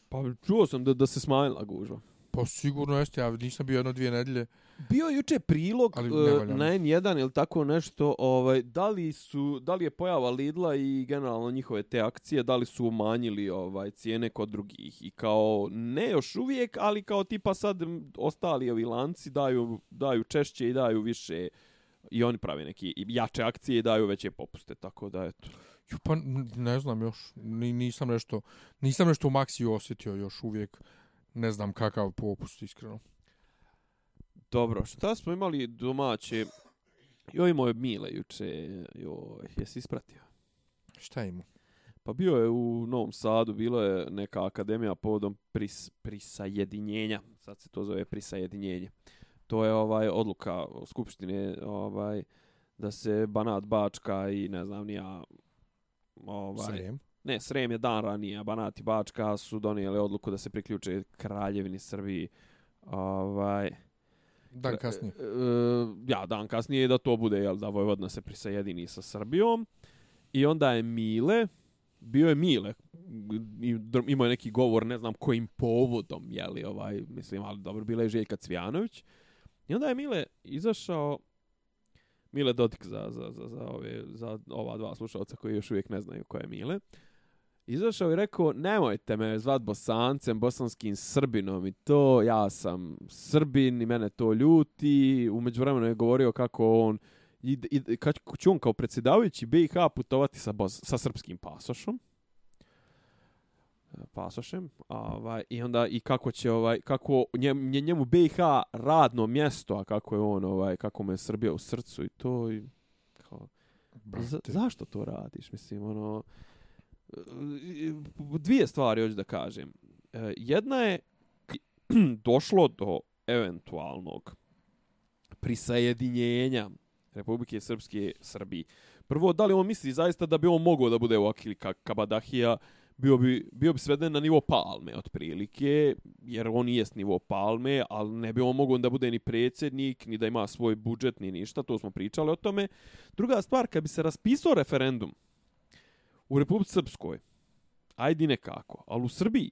Pa čuo sam da, da se smanjila gužva. Pa sigurno jeste, ja nisam bio jedno dvije nedelje. Bio je juče prilog uh, na N1 ili tako nešto, ovaj, da, li su, da li je pojava Lidla i generalno njihove te akcije, da li su umanjili ovaj, cijene kod drugih i kao ne još uvijek, ali kao tipa sad ostali ovi lanci daju, daju češće i daju više i oni prave neke jače akcije i daju veće popuste, tako da eto. Pa ne znam još, nisam nešto, nisam nešto u Maxiju osjetio još uvijek ne znam kakav popust, iskreno. Dobro, šta smo imali domaće? Joj, moj Mile juče, joj, jesi ispratio? Šta ima? Pa bio je u Novom Sadu, bilo je neka akademija povodom pris, prisajedinjenja. Sad se to zove prisajedinjenje. To je ovaj odluka skupštine ovaj da se Banat Bačka i ne znam ni ja ovaj Srem. Ne, Srem je dan ranije, a Banat i Bačka su donijeli odluku da se priključe Kraljevini Srbiji. Ovaj, dan kasnije. E, ja, dan kasnije da to bude, jel, da Vojvodna se prisajedini sa Srbijom. I onda je Mile, bio je Mile, imao je neki govor, ne znam kojim povodom, jeli, ovaj, mislim, ali dobro, bila je Željka Cvjanović. I onda je Mile izašao, Mile Dodik za, za, za, za, ove, za ova dva slušalca koji još uvijek ne znaju ko je Mile izašao i rekao, nemojte me zvat bosancem, bosanskim srbinom. I to, ja sam srbin i mene to ljuti. Umeđu vremenu je govorio kako on, i, i, kad će on kao predsjedavajući BiH putovati sa, bos, sa srpskim pasošom, pasošem, ovaj, i onda i kako će ovaj kako njem, njemu BiH radno mjesto, a kako je on ovaj kako mu je Srbija u srcu i to i kao, za, zašto to radiš? Mislim ono dvije stvari hoću da kažem. E, jedna je došlo do eventualnog prisajedinjenja Republike Srpske Srbiji. Prvo, da li on misli zaista da bi on mogao da bude u ili Kabadahija, bio bi, bio bi sveden na nivo palme, otprilike, jer on i jest nivo palme, ali ne bi on mogao da bude ni predsjednik, ni da ima svoj budžet, ni ništa, to smo pričali o tome. Druga stvar, kad bi se raspisao referendum, u Republici Srpskoj, ajdi nekako, ali u Srbiji,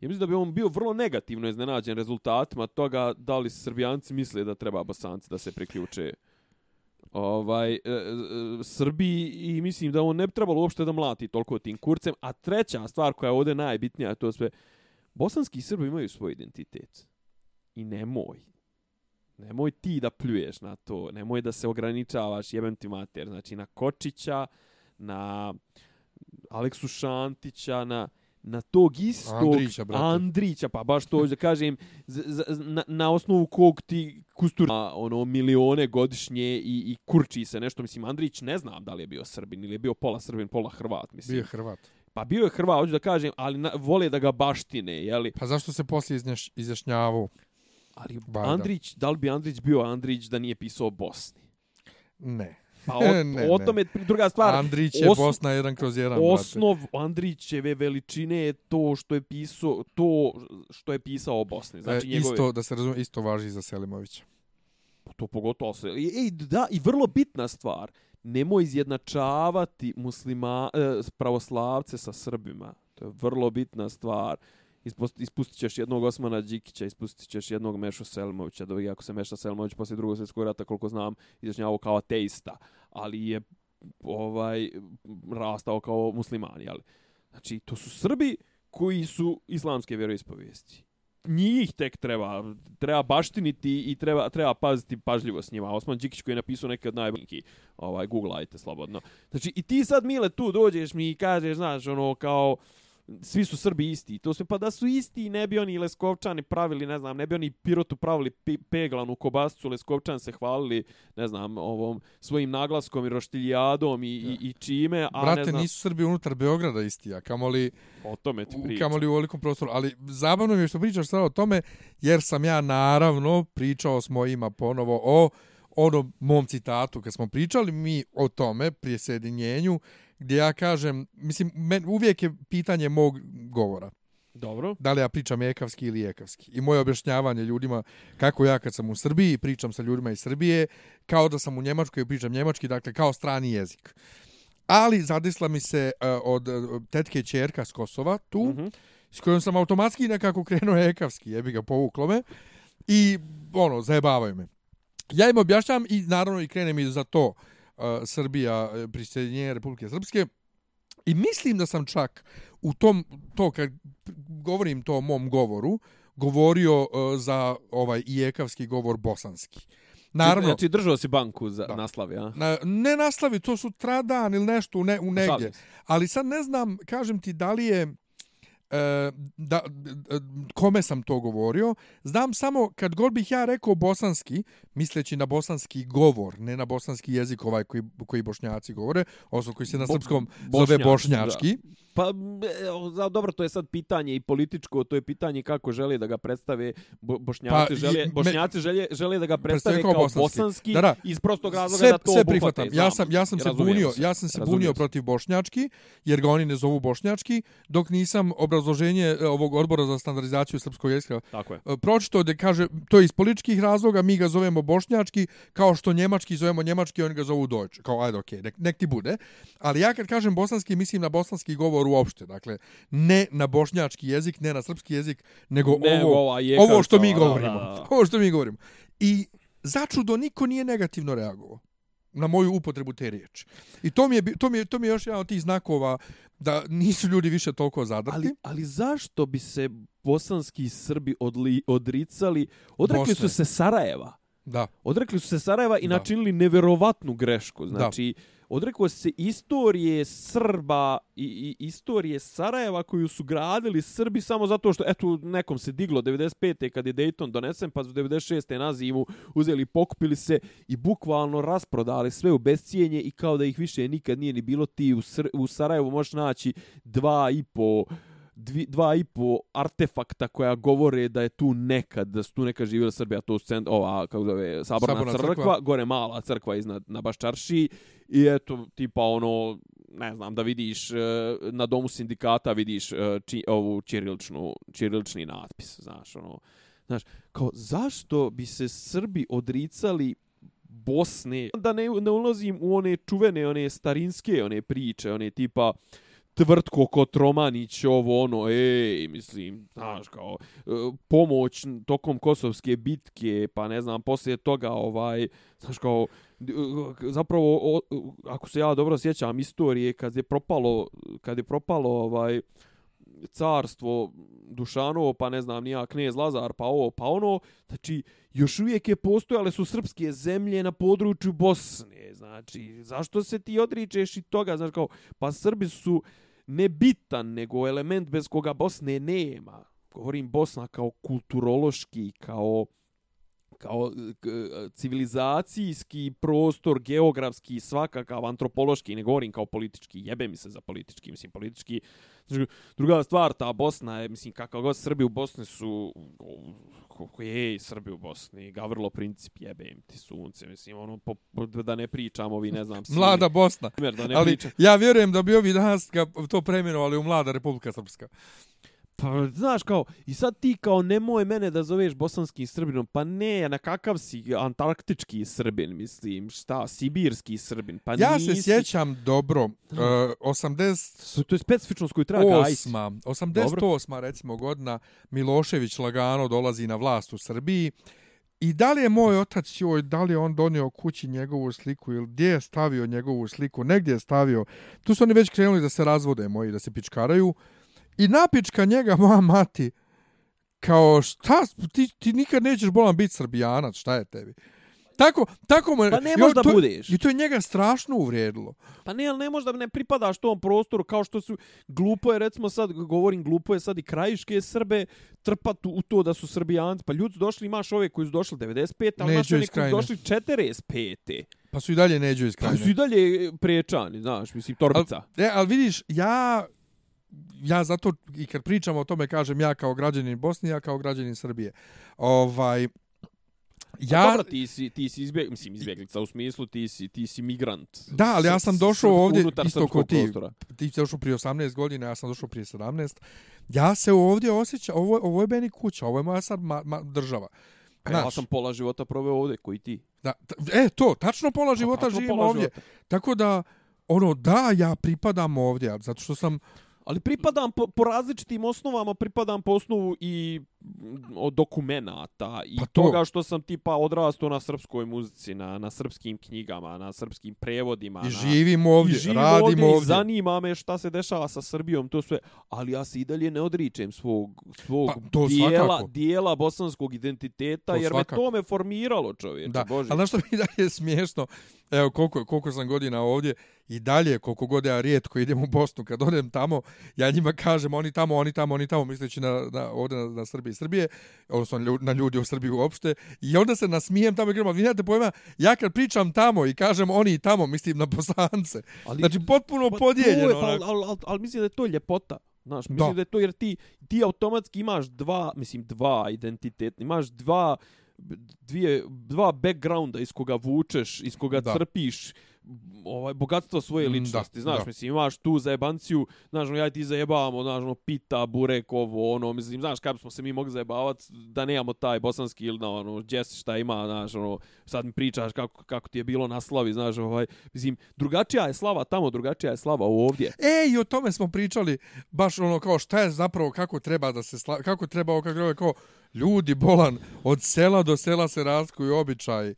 ja mislim da bi on bio vrlo negativno iznenađen rezultatima toga da li Srbijanci misle da treba Bosanci da se priključe ovaj, e, e, Srbiji i mislim da on ne bi trebalo uopšte da mlati toliko tim kurcem. A treća stvar koja je ovdje najbitnija, to sve, bosanski Srbi imaju svoj identitet. I nemoj. Nemoj ti da pljuješ na to. Nemoj da se ograničavaš jebem ti mater. Znači na Kočića, na Aleksu Šantića, na na tog istog Andrića, Andrića pa baš to da kažem z, z, na, na osnovu kog ti kustur ono milione godišnje i, i kurči se nešto. Mislim Andrić ne znam da li je bio Srbin ili je bio pola Srbin pola Hrvat mislim. Bio je Hrvat. Pa bio je Hrvat hoću da kažem ali na, vole da ga baštine je li? Pa zašto se posle iznjaš, izjašnjavao? Ali. Andrić da li bi Andrić bio Andrić da nije pisao Bosni? Ne Pa o, Ne, o ne. tome je druga stvar. Andrić je Os- Bosna jedan kroz jedan, brate. Osnov Andrićeve veličine je to što je pisao to što je pisao o Bosni. Znači E, njegove Isto, da se razume, isto važi za Selimovića. to pogotovo se. Ej, da, i vrlo bitna stvar. Nemoj izjednačavati muslima, e, pravoslavce sa Srbima. To je vrlo bitna stvar. Ispust, ispustit ćeš jednog Osmana Đikića, ispustit ćeš jednog Mešu Selmovića, da iako se Meša Selmović poslije drugog svjetskog rata, koliko znam, izjašnjavao kao ateista, ali je ovaj rastao kao musliman, jel? znači to su Srbi koji su islamske vjeroispovijesti. Njih tek treba, treba baštiniti i treba, treba paziti pažljivo s njima. Osman Đikić koji je napisao neke od najboljih, ovaj, googlajte slobodno. Znači, i ti sad, Mile, tu dođeš mi i kažeš, znaš, ono, kao, svi su Srbi isti. To sve pa da su isti, ne bi oni Leskovčani pravili, ne znam, ne bi oni Pirotu pravili pe peglanu kobascu, Leskovčan se hvalili, ne znam, ovom svojim naglaskom i roštiljadom i, i, i čime, a Brate, ne znam, nisu Srbi unutar Beograda isti, a kamoli, o tome ti u, pričam. kamoli u velikom prostoru. Ali zabavno mi je što pričaš sad o tome, jer sam ja naravno pričao s mojima ponovo o onom mom citatu, kad smo pričali mi o tome prije sjedinjenju, gdje ja kažem, mislim, men, uvijek je pitanje mog govora. Dobro. da li ja pričam ekavski ili ekavski. I moje objašnjavanje ljudima kako ja kad sam u Srbiji pričam sa ljudima iz Srbije, kao da sam u Njemačkoj i pričam njemački, dakle kao strani jezik. Ali zadisla mi se uh, od uh, tetke čerka s Kosova tu, mm Mhm. -hmm. s kojom sam automatski nekako krenuo ekavski, jebi ga povuklo me. I ono, zajebavaju me. Ja im objašnjavam i naravno i krenem i za to uh, Srbija, uh, prisjedinjenje Republike Srpske. I mislim da sam čak u tom, to kad govorim to o mom govoru, govorio uh, za ovaj ijekavski govor bosanski. Naravno, Znači, držao si banku za Da. naslavi, a? na, ne naslavi, to su tradan ili nešto u, ne, u negdje. Ali sad ne znam, kažem ti, da li je e, da, d- kome sam to govorio. Znam samo kad god bih ja rekao bosanski, misleći na bosanski govor, ne na bosanski jezik ovaj koji, koji bošnjaci govore, odnosno koji se na Bo- srpskom zove bošnjački, bošnjački. Pa, e, dobro, to je sad pitanje i političko, to je pitanje kako žele da ga predstave bo, bošnjaci, Pa, i- žele, me- bošnjaci žele, žele da ga predstave kao kao bosanski. bosanski, Da, da. iz prostog razloga sve, da to sve prihvatam. znam, Ja sam, ja sam se bunio, se, ja sam se bunio protiv bošnjački, jer ga oni ne zovu bošnjački, dok nisam obrazloženje e, ovog odbora za standardizaciju srpskog jezika Tako je. e, pročito da kaže to je iz političkih razloga, mi ga zovemo bošnjački, kao što njemački zovemo njemački, oni ga zovu Deutsch. Kao, ajde, okej, nek, nek ti bude. Ali ja kad kažem bosanski, mislim na bosanski govor uopšte. Dakle, ne na bošnjački jezik, ne na srpski jezik, nego Nego ovo, ova je ovo što kao- mi da, govorimo. da, da. Ovo što mi govorimo. I začudo niko nije negativno reagovao na moju upotrebu te riječi. I to mi je, to mi je, to mi je još jedan od tih znakova da nisu ljudi više toliko zadrti. Ali, ali zašto bi se bosanski Srbi odli, odricali? Odrekli Bosne. su se Sarajeva. Da. Odrekli su se Sarajeva i Da. načinili neverovatnu grešku. Znači, odrekao se istorije Srba i, i istorije Sarajeva koju su gradili Srbi samo zato što, eto, nekom se diglo 95. kad je Dayton donesen, pa su 96. na zimu uzeli, pokupili se i bukvalno rasprodali sve u bescijenje i kao da ih više nikad nije ni bilo ti u, Sr u Sarajevu možeš naći dva i po dvi, dva i po artefakta koja govore da je tu nekad, da su tu nekad živjela Srbija, to su cent, ova, kako zove, saborna, Saborna crkva, crkva. gore mala crkva iznad na Baščarši. I eto, tipa ono, ne znam, da vidiš e, na domu sindikata vidiš e, či, ovu ćiriličnu, ćirilični natpis, znaš, ono, znaš, kao, zašto bi se Srbi odricali Bosne, da ne, ne ulazim u one čuvene, one starinske, one priče, one tipa, tvrtko Kotromanić, ovo ono, ej, mislim, znaš, kao, e, pomoć tokom Kosovske bitke, pa ne znam, poslije toga, ovaj, znaš, kao, e, zapravo, o, e, ako se ja dobro sjećam istorije, kad je propalo, kad je propalo, ovaj, carstvo Dušanovo, pa ne znam, nija knez Lazar, pa ovo, pa ono, znači, još uvijek je postojale su srpske zemlje na području Bosne, znači, zašto se ti odričeš i toga, znači, kao, pa Srbi su ne bitan, nego element bez koga Bosne nema. Govorim Bosna kao kulturološki, kao kao k- civilizacijski prostor, geografski, svakakav, antropološki, ne govorim kao politički, jebe mi se za politički, mislim, politički, druga stvar, ta Bosna je, mislim, kakav god Srbi u Bosni su, je Srbi u Bosni, Gavrlo Princip, jebe im ti sunce, mislim, ono, po, po, da ne pričamo, vi ne znam, svi, Mlada Bosna. primjer, da ne Ali pričam. ja vjerujem da bi ovi danas to premenovali u Mlada Republika Srpska. Pa, znaš, kao, i sad ti kao nemoj mene da zoveš bosanskim srbinom, pa ne, na kakav si antarktički srbin, mislim, šta, sibirski srbin, pa Ja nisi... se sjećam dobro, uh, 80... To, to je specifičnost koju treba gajiti. Osma, 88. recimo godina, Milošević lagano dolazi na vlast u Srbiji. I da li je moj otac joj, da li je on donio kući njegovu sliku ili gdje je stavio njegovu sliku, negdje je stavio. Tu su oni već krenuli da se razvode moji, da se pičkaraju. I napička njega moja mati kao šta, ti, ti nikad nećeš bolan biti srbijanac, šta je tebi? Tako, tako mu Pa ne možda to- budeš. I to je njega strašno uvrijedilo. Pa ne, ali ne možda ne pripadaš tom prostoru kao što su glupo je recimo sad govorim glupo je sad i krajiške Srbe trpat u to da su Srbijanci. Pa ljudi su došli, imaš ove koji su došli 95, ali imaš one iz koji su došli 45. Pa su i dalje neđu iz Pa krajine. su i dalje prečani, znaš, mislim, torbica. Al, e, ali vidiš, ja ja zato i kad pričamo o tome kažem ja kao građanin Bosne, ja kao građanin Srbije. Ovaj Ja, ja dobro, ti si, ti si izbjeg, mislim, izbjeglica u smislu ti si, ti si migrant. Da, ali ja sam došao ovdje isto ko ti. prostora. ti si došao prije 18 godina, ja sam došao prije 17. Ja se ovdje osjećam, ovo, ovo je meni kuća, ovo je moja sad ma, ma, država. Pa ja Znaš, sam pola života proveo ovdje, koji ti. da, e, to, tačno pola života Tačno živim pola ovdje. života. Tako da, ono, da, ja pripadam ovdje, zato što sam, Ali pripadam po, po različitim osnovama, pripadam po osnovu i od dokumenata i Pa to. toga što sam tipa odrastao na srpskoj muzici, na, na srpskim knjigama, na srpskim prevodima. i na, ovdje, i živim radim ovdje, ovdje. i zanima me šta se dešava sa Srbijom, to sve, ali ja se i dalje ne odričem svog, svog Pa, to dijela, svakako. dijela bosanskog identiteta, To jer svakako. me to me formiralo čovječe, Da, Bože. ali znaš što mi dalje je smiješno? Evo, koliko, koliko sam godina ovdje i dalje, koliko god ja rijetko idem u Bosnu, kad odem tamo, ja njima kažem oni tamo, oni tamo, oni tamo, misleći na, na, ovdje na, na Srbiji i Srbije, odnosno na lju- na ljudi u Srbiji uopšte, i onda se nasmijem tamo i kažem, "Ali vi nemate pojma, ja kad pričam tamo i kažem oni tamo, mislim na Bosance, Ali- znači potpuno Pa podijeljeno. Pa, onako. ali, ali, ali mislim da je to ljepota. Znaš, mislim Da. da. je to jer ti, ti automatski imaš dva, mislim dva identiteta, imaš dva dvije, dva backgrounda iz koga vučeš, iz koga da. crpiš ovaj bogatstvo svoje Mm, da, ličnosti, znaš, da. mislim, imaš tu zajebanciju, znaš, ono, ja ti zajebavamo, znaš, ono, pita, burek, ovo, ono, mislim, znaš, kada smo se mi mogli zajebavati, da nemamo taj bosanski ili, na, ono, Jess šta ima, znaš, ono, sad mi pričaš kako, kako ti je bilo na slavi, znaš, ovaj, mislim, drugačija je slava tamo, drugačija je slava ovdje. E, i o tome smo pričali, baš ono kao šta je zapravo, kako treba da se, sla, kako treba, kako treba, kao ljudi bolan, od sela do sela se razlikuju običaji.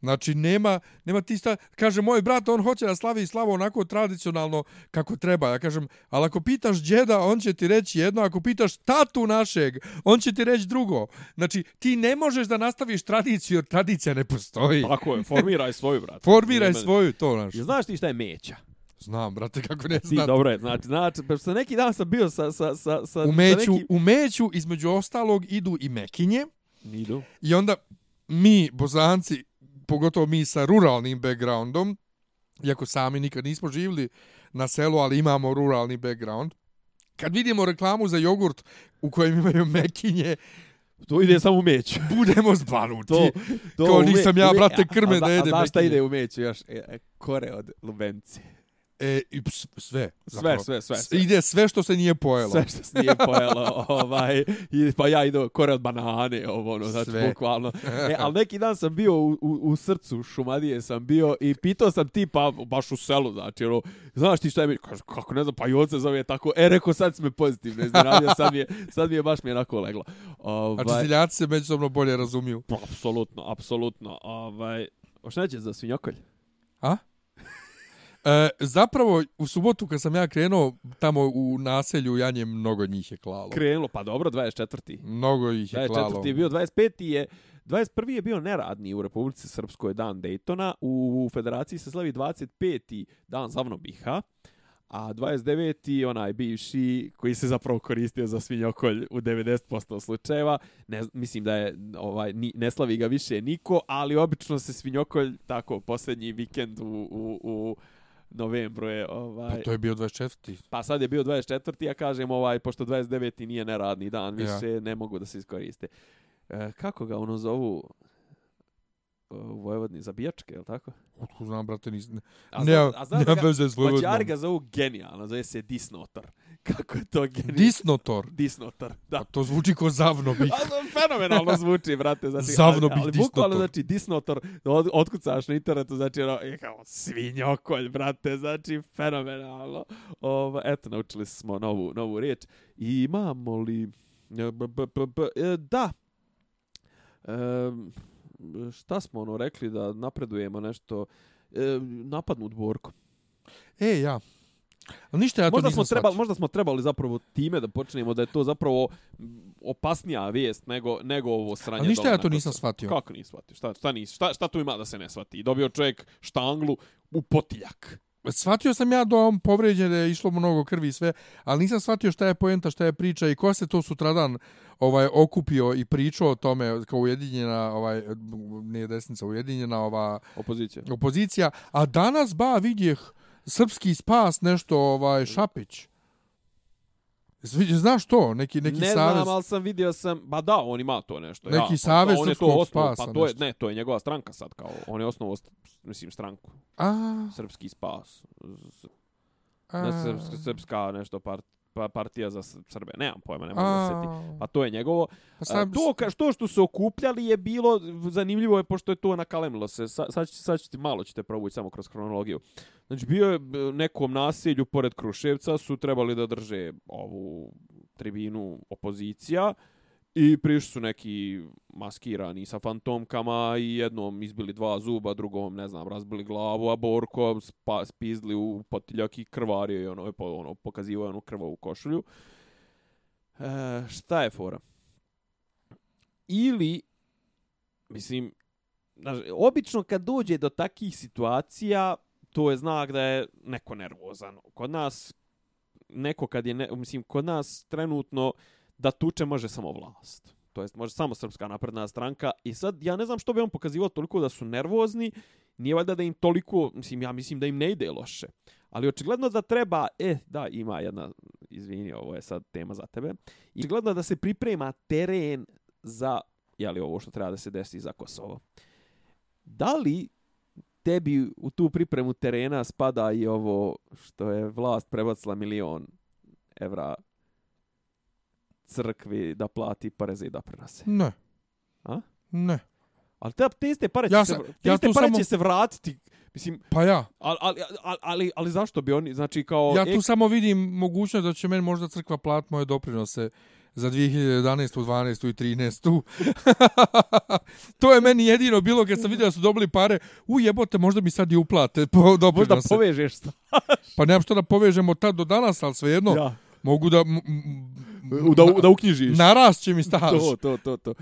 Znači, nema, nema ti sta, kaže moj brat, on hoće da slavi slavu onako tradicionalno kako treba. Ja kažem, ali ako pitaš djeda, on će ti reći jedno, ako pitaš tatu našeg, on će ti reći drugo. Znači, ti ne možeš da nastaviš tradiciju, jer tradicija ne postoji. Tako je, formiraj svoju, brat. Formiraj Nije svoju, to naš. mene- Znaš ti šta je meća? Znam, brate, kako ne Ti, znam. dobro je, znači, znači, pa sa neki dan sam bio sa, sa, sa, sa, U meću, sa neki... u meću, između ostalog, idu i mekinje. Idu. I onda mi, bozanci, pogotovo mi sa ruralnim backgroundom, iako sami nikad nismo živjeli na selu, ali imamo ruralni background, kad vidimo reklamu za jogurt u kojem imaju mekinje, To ide samo u meću. budemo zbanuti. To, to Kao nisam ja, brate, a- krme a, da jedem A znaš šta ide u meću još? E, e, kore od lubence. E, i ps- sve. Sve, sve, sve, S- sve. Ide sve što se nije pojelo. Sve što se nije pojelo, ovaj, i, pa ja idu kore od banane, ovo, ono, znači, Sve. bukvalno. E, ali neki dan sam bio u, u, u srcu Šumadije sam bio i pitao sam tipa, baš u selu, znači, ono, znaš ti šta je mi, kaže, kako ne znam, pa i on se zove tako, e, rekao, sad si me pozitivno iznenadio, sad mi je, sad mi je baš mi je onako leglo. Ovaj, Znači, seljaci se međusobno bolje razumiju. Pa, apsolutno, apsolutno. Ovaj, o šta neće za svinjokolj? A? E, zapravo, u subotu kad sam ja krenuo tamo u naselju Janje, mnogo njih je klalo. Krenulo, pa dobro, 24. Mnogo ih je klalo. 24. je bio, 25. je 21. je bio neradni u Republici Srpskoj dan Daytona, u Federaciji se slavi 25. dan Zavnobiha, a 29. onaj bivši koji se zapravo koristio za svinjokolj u 90% slučajeva. Ne, mislim da je ovaj ni, ne slavi ga više niko, ali obično se svinjokolj tako posljednji vikend u, u, u novembru je ovaj Pa to je bio 24. Pa sad je bio 24. ja kažem ovaj pošto 29. nije neradni dan, Ja. više ne mogu da se iskoriste. E, kako ga ono zovu u Vojvodni zabijačke, je li tako? Otko znam, brate, nis... Ne, A ne, a ne, da ga- veze s Vojvodinom. Mađari ga zovu genijalno, zove se Disnotor. Kako je to genijalno? Disnotor. Disnotor, da. A to zvuči ko zavno bih. A, fenomenalno zvuči, brate. Znači, Zavno ali, bih ali bukvalno, disnotor. znači, disnotor, od, otkucaš na internetu, znači, ono, je kao svinjokolj, brate, znači, fenomenalno. Ovo, eto, naučili smo novu, novu riječ. I imamo li... e, b, b, b, b, e, da. E, šta smo ono rekli da napredujemo nešto e, napadnut Borko. E, ja. Ali ništa ja to možda smo trebali možda smo trebali zapravo time da počnemo da je to zapravo opasnija vijest nego nego ovo sranje. Ali ništa dole ja to nisam shvatio. Kako nisi shvatio? Šta šta nisi? Šta šta tu ima da se ne shvati? Dobio čovjek štanglu u potiljak. Shvatio sam ja da on povređen, da je išlo mnogo krvi i sve, ali nisam shvatio šta je poenta, šta je priča i ko se to sutradan ovaj okupio i pričao o tome kao ujedinjena ovaj nije desnica ujedinjena ova Opozicija. opozicija, a danas ba vidjeh srpski spas nešto ovaj Šapić. Znaš to? Neki, neki ne savez? znam, ali sam vidio sam, ba da, on ima to nešto. Neki ja, savez pa, on je to osnovao, spasa, Pa to je, nešto. ne, to je njegova stranka sad kao. On je osnovao, st- mislim, stranku. A, Srpski spas. S- a, Ne, srpska, srpska nešto part, pa, partija za Srbe. Nemam pojma, ne mogu da se Pa to je njegovo. pa to, ka, što što su okupljali je bilo, zanimljivo je pošto je to nakalemilo se. Sa, sad, sad ću ti malo ćete provući samo kroz hronologiju. Znači bio je nekom naselju pored Kruševca su trebali da drže ovu tribinu opozicija i prišli su neki maskirani sa fantomkama i jednom izbili dva zuba, drugom, ne znam, razbili glavu, a Borko spa, spizli u potiljak i krvario i ono, je po, ono pokazivao je onu krvavu košulju. E, šta je fora? ili mislim znaš, obično kad dođe do takih situacija to je znak da je neko nervozan kod nas neko kad je ne, mislim kod nas trenutno da tuče može samo vlast. To jest može samo srpska napredna stranka. I sad ja ne znam što bi on pokazivao toliko da su nervozni. Nije valjda da im toliko mislim ja mislim da im ne ide loše. Ali očigledno da treba e da ima jedna izvini ovo je sad tema za tebe. I očigledno da se priprema teren za jeli ovo što treba da se desi za Kosovo. Da li tebi u tu pripremu terena spada i ovo što je vlast prebacila milion evra crkvi da plati poreze i doprinose? ne. A? Ne. Ali te, te iste pare, Ja će, se, te ja iste pare samo- će se vratiti. Mislim, Pa ja. ali, ali, ali, ali, ali zašto bi oni, znači kao... Ja tu samo vidim mogućnost da će meni možda crkva plat moje doprinose za 2011. 12. i 13. to je meni jedino bilo kad sam vidio da su dobili pare. U jebote, možda mi sad i uplate po možda doprinose. povežeš sta. Pa nemam što da povežemo tad do danas, ali svejedno Ja. mogu da... da, da uknjižiš. Narast će mi staž. To, to, to, to.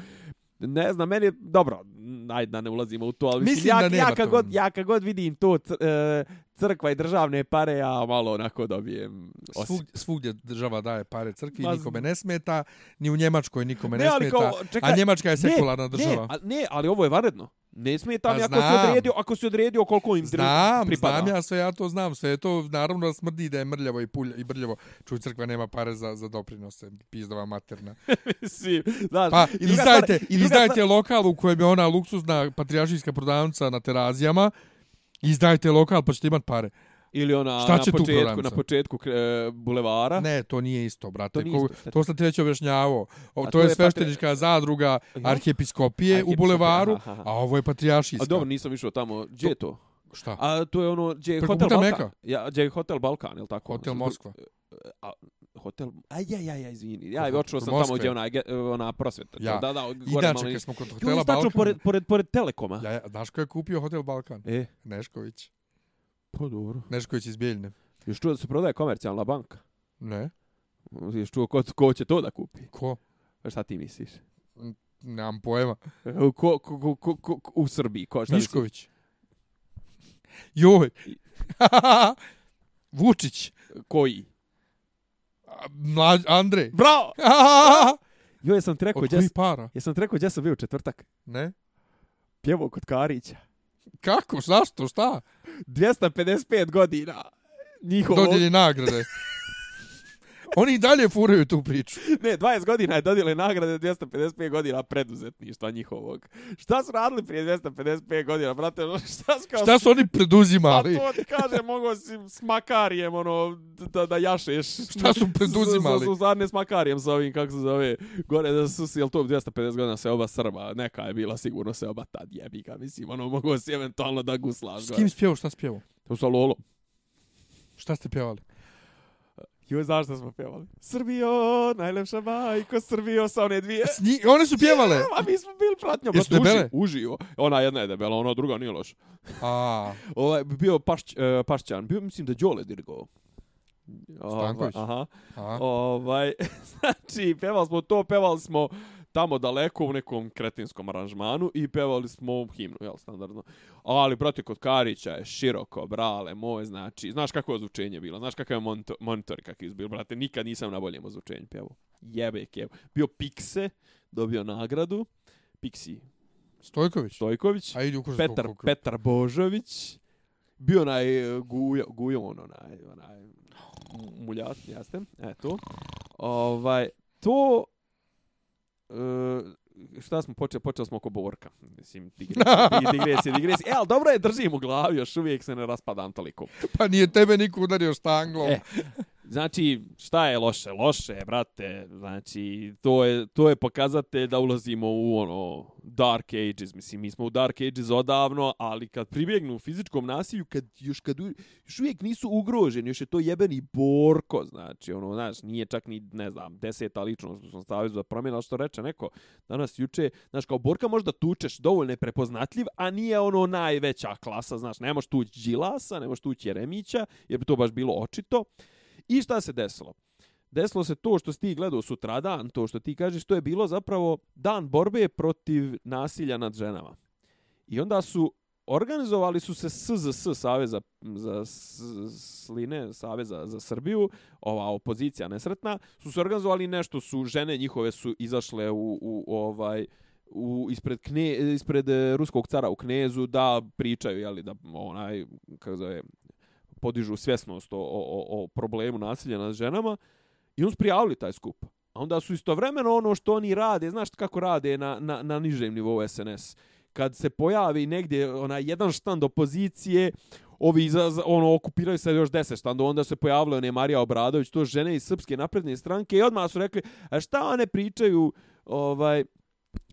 Ne znam, meni je, dobro, ajde da ne ulazimo u to, ali mislim, Mislim ja, da ja, kad to. god, ja kad god vidim to e, crkva i državne pare, ja malo onako dobijem osjećaj. Svugdje, svugdje država daje pare crkvi, Ma, nikome ne smeta, ni u Njemačkoj nikome ne, Ne, smeta, kao, čekaj, a Njemačka je sekularna ne, država. Ne, a, ne, ali ovo je vanredno. Ne smeta mi Pa ako si znam. odredio, ako si odredio koliko im Znam, pripada. znam ja sve, ja to znam, sve je to naravno da smrdi da je mrljavo i pulj i brljavo. Čuj, crkva nema pare za, za doprinose, pizdova materna. Mislim, znaš, Pa i druga izdajte, stvar- i druga izdajte stvar- lokal u kojem je ona luksuzna patrijaršijska prodavnica na terazijama, izdajte lokal pa ćete imat pare. Ili ona Šta na početku, na početku e, bulevara. Ne, to nije isto, brate. To To, nije isto, to sam ti već objašnjavao. O, to, to je je patri- sveštenička zadruga Ja? arhijepiskopije u bulevaru, aha, aha. a ovo je patrijaršijska. A dobro, nisam išao tamo. Gdje je to? Šta? A to je ono, gdje je Hotel Balkan. Meka. Ja, gdje je Hotel Balkan, je tako? Hotel Moskva. A, hotel... A ja, ja, izvini. Ja, kod sam tamo gdje je ona, ona prosveta. Ja. Da, da, gore Inače, malo kad smo kod je hotela Balkan... pored, pored, pored Telekoma. Ja, ja, znaš ko je kupio hotel Balkan? E, Nešković. pa dobro. Nešković iz Bijeljne. Još čuo da se prodaje komercijalna banka. Ne? Još čuo ko, ko će to da kupi. Ko? A šta ti misliš? Nemam pojma. Ko, ko, ko, ko, ko, ko u Srbiji? Ko, šta? Mišković. Joj. Vučić. Koji? Mlađ, Andrej. Bravo! Jo, jesam ti rekao, Od s- para? jesam ti rekao gdje sam bio u četvrtak? Ne? Pjevo kod Karića. Kako? Zašto? Šta? 255 godina. Njihovo... Dodjelje nagrade. Oni i dalje furaju tu priču. Ne, 20 godina je dodijeli nagrade 255 godina preduzetništva njihovog. Šta su radili prije 255 godina, brate? Šta su kao... Šta su oni preduzimali? Pa to ti kaže, mogo si s makarijem, ono, da, da jašeš. Šta su preduzimali? Su, su, s makarijem sa ovim, kako se zove, gore da su, si, jel to 250 godina se oba Srba, neka je bila sigurno se oba tad jebi ga, mislim, ono, mogo si eventualno da guslaš. S kim spjevao, šta spjevao? To su Lolo. Šta ste pjevali? Joj, znaš šta smo pjevali? Srbijo, najlepša majko, Srbijo, sa one dvije. S nji, one su pjevale? A mi smo bili pratnjom. Jesu debele? uži- Uživo. Ona jedna je debela, ona druga nije loša. A, Ovaj, bio Pašć, uh, Pašćan, bio mislim da Đole dirigovao. Stanković? Aha. a. Ovaj, znači, pevali smo to, pevali smo tamo daleko u nekom kretinskom aranžmanu i pevali smo himnu, jel, standardno. Ali, brate, kod Karića je široko, brale, moj, znači, znaš kako je ozvučenje bilo, znaš kakav je monito, monitor kakav je bio, brate, nikad nisam na boljem ozvučenju pevao. Jebe, kevo. Bio Pikse, dobio nagradu, Piksi Stojković? Stojković, A idi ukuš Petar, Petar Božović, bio onaj e, Gujo, Gujo, on onaj, onaj muljat, jeste, eto. Ovaj, to, e, šta smo počeli, počeli smo oko Borka. Mislim, digresije, dig- digresije, digresije. E, ali dobro je, držim u glavi, još uvijek se ne raspadam toliko. Pa nije tebe niko udario štanglom. E, Znači, šta je loše? Loše je, brate. Znači, to je, to je pokazatelj da ulazimo u ono Dark Ages. Mislim, mi smo u Dark Ages odavno, ali kad pribjegnu u fizičkom nasilju, kad još, kad još uvijek nisu ugroženi, još je to jebeni Borko, znači, ono, znaš, nije čak ni, ne znam, deseta ličnost u svom za promjena, ali što reče neko danas juče, znaš, kao Borka možda tučeš, dovoljno je prepoznatljiv, a nije ono najveća klasa, znaš, ne možeš tući Đilasa, ne možeš tući Jeremića, jer bi to baš bilo očito. I šta se desilo? Desilo se to što si ti gledao sutradan, to što ti kažeš, to je bilo zapravo dan borbe protiv nasilja nad ženama. I onda su organizovali su se SZS, Saveza za Sline, Saveza za Srbiju, ova opozicija nesretna, su se organizovali nešto, su žene njihove su izašle u, u ovaj u ispred kne, ispred ruskog cara u Knezu da pričaju je li da onaj kako zove podižu svjesnost o, o, o- o problemu nasilja nad ženama i on su prijavili taj skup. A onda su istovremeno ono što oni rade, znaš kako rade na, na, na nižem nivou SNS. Kad se pojavi negdje onaj jedan štand opozicije, ovi za, za, ono okupiraju se još 10 štandova, onda se pojavile one Marija Obradović, to žene iz Srpske napredne stranke i odmah su rekli, a šta one pričaju, ovaj,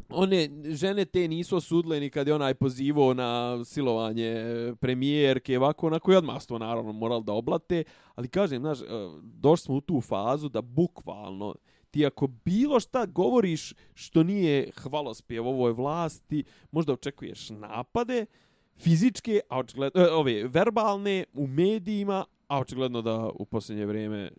one žene te nisu osudile ni kad je onaj pozivao na silovanje e, premijerke, ovako, onako i odmah to naravno moral da oblate, ali kažem, znaš, e, došli smo u tu fazu da bukvalno ti ako bilo šta govoriš što nije hvalospjev ovoj vlasti, možda očekuješ napade fizičke, a očigledno, e, ove, verbalne u medijima, a očigledno da u posljednje vrijeme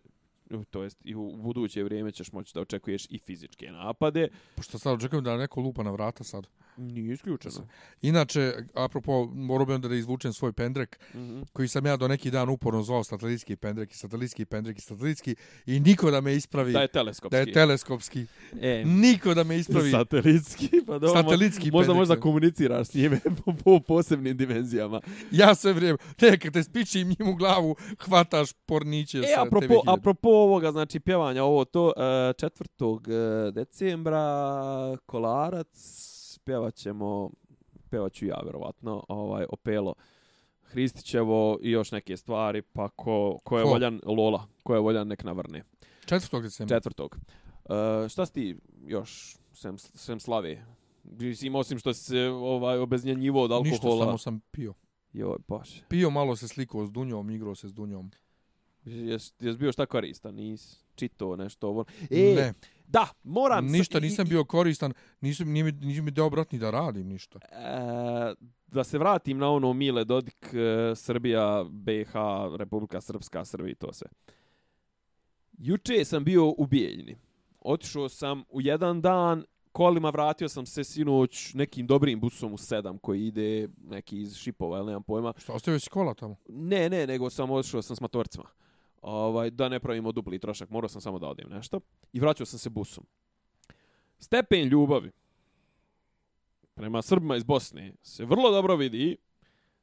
to jest i u buduće vrijeme ćeš moći da očekuješ i fizičke napade. Pa Pošto sad očekujem da neko lupa na vrata sad. Nije isključeno. Inače, apropo, morao bih onda da izvučem svoj pendrek, Mm -hmm. koji sam ja do neki dan uporno zvao satelitski pendrek i satelitski pendrek i satelitski i niko da me ispravi Da je teleskopski. da je teleskopski. e, Niko da me ispravi. Satelitski, pa dobro. Satelitski Možda pendrek. možda komuniciraš s njime po, po posebnim dimenzijama. Ja sve vrijeme, ne, kad te spičim njim u glavu, hvataš porniće E, sa apropo, TV1000. apropo ovoga, znači pjevanja, ovo to, e, četvrtog e, decembra, Kolarac, pjevat ćemo, pjevat ću ja, verovatno, ovaj, Opelo, Hristićevo i još neke stvari, pa ko, ko je Ko? voljan, Lola, ko je voljan, nek navrne. 4. decembra. Četvrtog. E, šta si ti još, sem, sem slave? Mislim, osim što si se ovaj, obeznjanjivo od Ništa, alkohola. samo sam pio. Joj, baš. Pio malo se slikao s Dunjom, igrao se s Dunjom. Jes, jes bio šta koristan? Nis čito nešto ovo? E, ne, da, moram... ništa nisam i- bio koristan, nisam, nije, mi, nije mi dao brat ni da radim ništa. E, da se vratim na ono Mile Dodik, e, Srbija, BiH, Republika Srpska, Srbija i to sve. Juče sam bio u Bijeljini. Otišao sam u jedan dan, kolima vratio sam se sinoć nekim dobrim busom u sedam koji ide neki iz Šipova, ili nemam pojma. Šta, ostavio si kola tamo? Ne, ne, nego sam otišao sam s motorcima. Ovaj, da ne pravimo dupli trošak, morao sam samo da odim nešto. I vraćao sam se busom. Stepen ljubavi prema Srbima iz Bosne se vrlo dobro vidi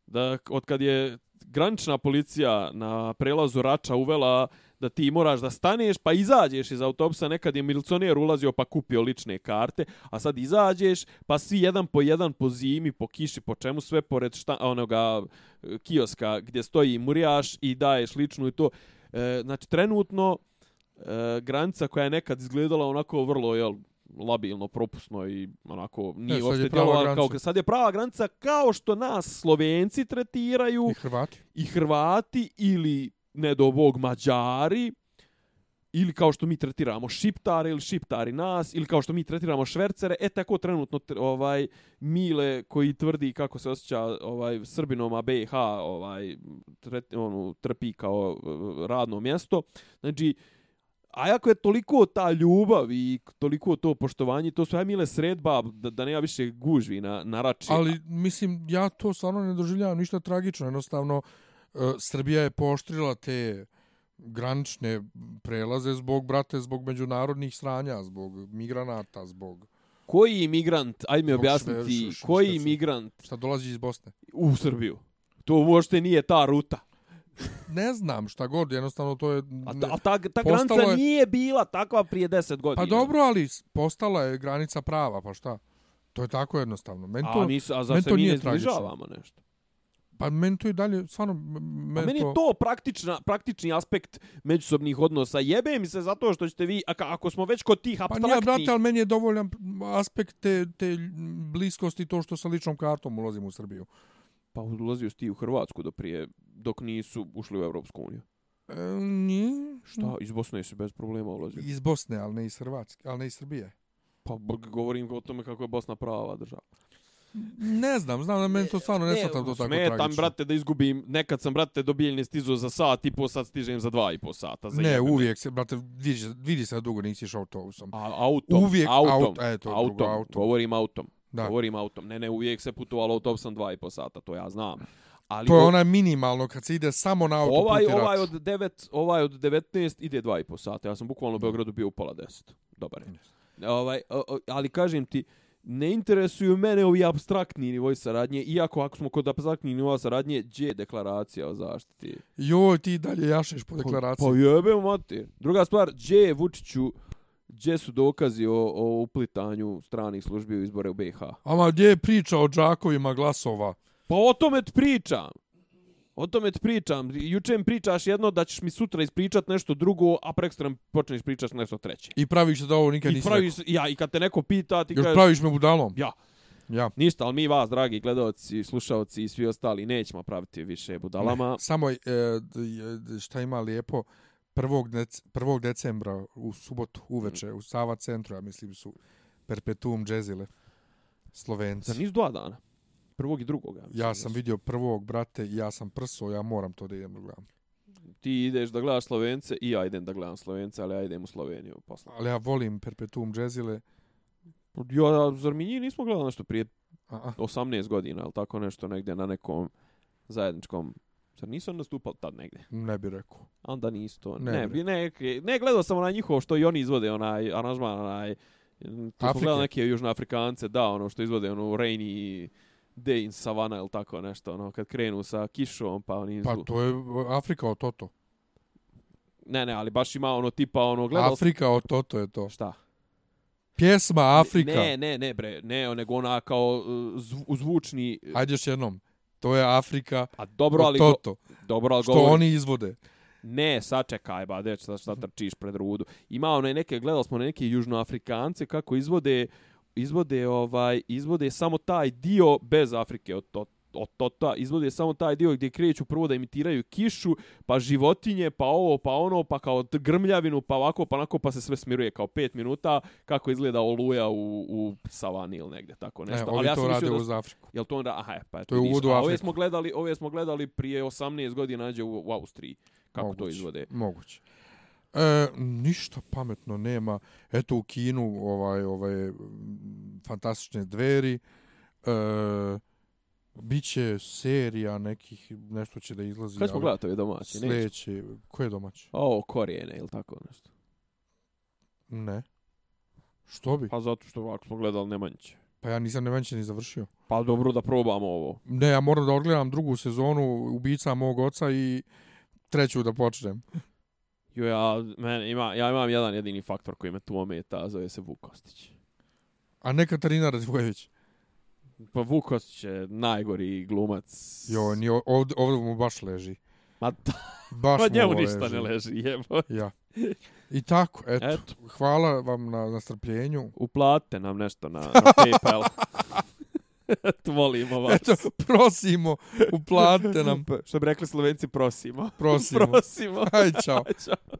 da od kad je granična policija na prelazu Rača uvela da ti moraš da staneš pa izađeš iz autobusa, nekad je milicioner ulazio pa kupio lične karte, a sad izađeš pa svi jedan po jedan po zimi, po kiši, po čemu sve pored šta, onoga e, kioska gdje stoji murijaš i daješ ličnu i to. E, znači, trenutno e, granica koja je nekad izgledala onako vrlo, jel, labilno, propusno i onako nije E, je uopšte djelovala kao sad je prava granica kao što nas Slovenci tretiraju I Hrvati. i Hrvati ili ne do bog Mađari ili kao što mi tretiramo Šiptare ili Šiptari nas ili kao što mi tretiramo Švercere e tako trenutno ovaj Mile koji tvrdi kako se osjeća ovaj Srbinom a BiH ovaj tret, onu trpi kao eh, radno mjesto znači A ako je toliko ta ljubav i toliko to poštovanje, to sve mile sredba da, da nema više gužvi na, na rači. Ali, mislim, ja to stvarno ne doživljavam ništa tragično. Jednostavno, e, Srbija je poštrila te granične prelaze zbog, brate, zbog međunarodnih sranja, zbog migranata, zbog Koji imigrant, ajde mi objasniti, šve- š- š- koji šta su? imigrant šta dolazi iz Bosne. u Srbiju? To uopšte nije ta ruta. Ne znam šta god, jednostavno to je... A ta, a ta, ta granica je- nije bila takva prije 10 godina. Pa dobro, ali postala je granica prava, pa šta? To je tako jednostavno. Meni to, A, nisu, a zar meni se to mi ne zbližavamo nešto? Pa meni to i dalje, stvarno, m- A meni, meni je to praktična, praktični aspekt međusobnih odnosa. Jebe mi se zato što ćete vi, a ako smo već kod tih Pa abstraktnih... nije, brate, ali meni je dovoljan aspekt te, te bliskosti to što sa ličnom kartom ulazim u Srbiju. Pa ulazio si ti u Hrvatsku do prije, dok nisu ušli u Europsku uniju. E, nije. Šta, iz Bosne si bez problema ulazio. Iz Bosne, ali ne iz Hrvatske, ali ne iz Srbije. Pa govorim o tome kako je Bosna prava država. Ne znam, znam da meni to stvarno ne shvatam to tako Smetam, tragično. brate, da izgubim. Nekad sam, brate, do bijeljne stizu za sat i po, sad stižem za dva i po sata. Za Ne, uvijek se, brate, vidi, vidi se da dugo nisi išao autobusom. A, autom, Uvijek autom, auto, e, to je drugo, autom, autom. govorim autom. Da. Govorim autom. Ne, ne, uvijek se putovalo autobusom dva i po sata, to ja znam. Ali To je o- ona minimalno kad se ide samo na autoput ovaj, rat. ovaj, od 9, ovaj od 19 ide dva i po sata. Ja sam bukvalno u Beogradu bio u pola 10. Dobar je. Ovaj, ali kažem ti, ne interesuju mene ovi abstraktni nivoj saradnje, iako ako smo kod abstraktnih nivoja saradnje, gdje je deklaracija o zaštiti? Joj, ti dalje jašeš po deklaraciji. Pa jebe mati. Druga stvar, gdje je Vučiću, gdje su dokazi o, o uplitanju stranih službi u izbore u BiH? Ama gdje je priča o džakovima glasova? Pa o tome ti pričam. O tome ti pričam. Juče mi pričaš jedno da ćeš mi sutra ispričat nešto drugo, a prekstra mi počneš pričat nešto treće. I praviš se da ovo nikad I nisi praviš, rekao. ja, i kad te neko pita, ti Još kažeš, praviš me budalom. ja, Ja. ništa, ali mi vas, dragi gledalci, slušalci i svi ostali, nećemo praviti više budalama. Ne, samo e, d- šta ima lijepo, 1. Dec, 1. decembra u subotu uveče u Sava centru, ja mislim su Perpetuum Jazzile. Slovenci. Zar nisu dva dana? Prvog i drugog. Ja, mislim Ja sam vidio prvog, brate, ja sam prso, ja moram to da idem da gledam. Ti ideš da gledaš Slovence i ja idem da gledam Slovence, ali ja idem u Sloveniju posle. Ali ja volim Perpetuum Jazzile. Ja, zar mi njih nismo gledali nešto prije A, a, 18 godina, ali tako nešto negdje na nekom zajedničkom... Zar nisu oni nastupali tad negdje? ne bi rekao. A Onda nisu to. Ne Ne, bi ne, ne, gledao sam onaj njihov što i oni izvode, onaj aranžman, onaj... Tu smo Afrike. gledali neke južnoafrikance, da, ono što izvode, ono Rainy Day in Savannah ili tako nešto, ono, kad krenu sa kišom, pa oni... Pa to je Afrika od Toto. Ne, ne, ali baš ima ono tipa, ono, gledao. Afrika od Toto je to. Šta? Pjesma Afrika. Ne, ne, ne, bre, ne, nego ona kao uh, zvu- zvučni... Ajde još jednom. To je Afrika A dobro, ali... Go, Toto. dobro, ali Što govori- oni izvode. Ne, sačekaj, ba, deć, šta, šta trčiš pred rudu. Ima one neke, gledali smo neke južnoafrikance kako izvode, izvode, ovaj, izvode samo taj dio bez Afrike od, to, od Tota, izvode samo taj dio gdje kreću prvo da imitiraju kišu, pa životinje, pa ovo, pa ono, pa kao grmljavinu, pa ovako, pa onako, pa se sve smiruje kao pet minuta, kako izgleda oluja u, u savani ili negdje, tako nešto. Ne, ovi ja to sam rade da uz Afriku. Jel to onda, aha, pa eto, To je uvod u ove smo gledali, ove smo gledali prije 18 godina nađe u, u Austriji, kako Moguće, to izvode. Moguće. E, ništa pametno nema. Eto u Kinu ovaj ovaj fantastične dveri. E, biće serija nekih nešto će da izlazi. Kad smo ali gledati ove domaće? Neće. Sljedeće, ko je domaći? O, korijene ili tako nešto. Ne. Što bi? Pa zato što ako smo gledali Nemanjiće. Pa ja nisam Nemanjiće ni završio. Pa dobro da probamo ovo. Ne, ja moram da odgledam drugu sezonu Ubica mog oca i treću da počnem. Jo, ja, men, ima, ja imam jedan jedini faktor koji me tu ometa, a zove se Vuk Kostić. A ne Katarina Radvojević. Pa Vuk Kostić je najgori glumac. Jo, ni ovdje, ovdje mu baš leži. Ma da, Baš pa mu njemu ništa ne leži, jebo. Ja. I tako, eto. Eto. Hvala vam na, na strpljenju. Uplatite nam nešto na, na Paypal. Eto, volimo vas. Eto, prosimo, uplatite nam. Što bi rekli slovenci, prosimo. Prosimo. prosimo. Aj, čao. Ćao.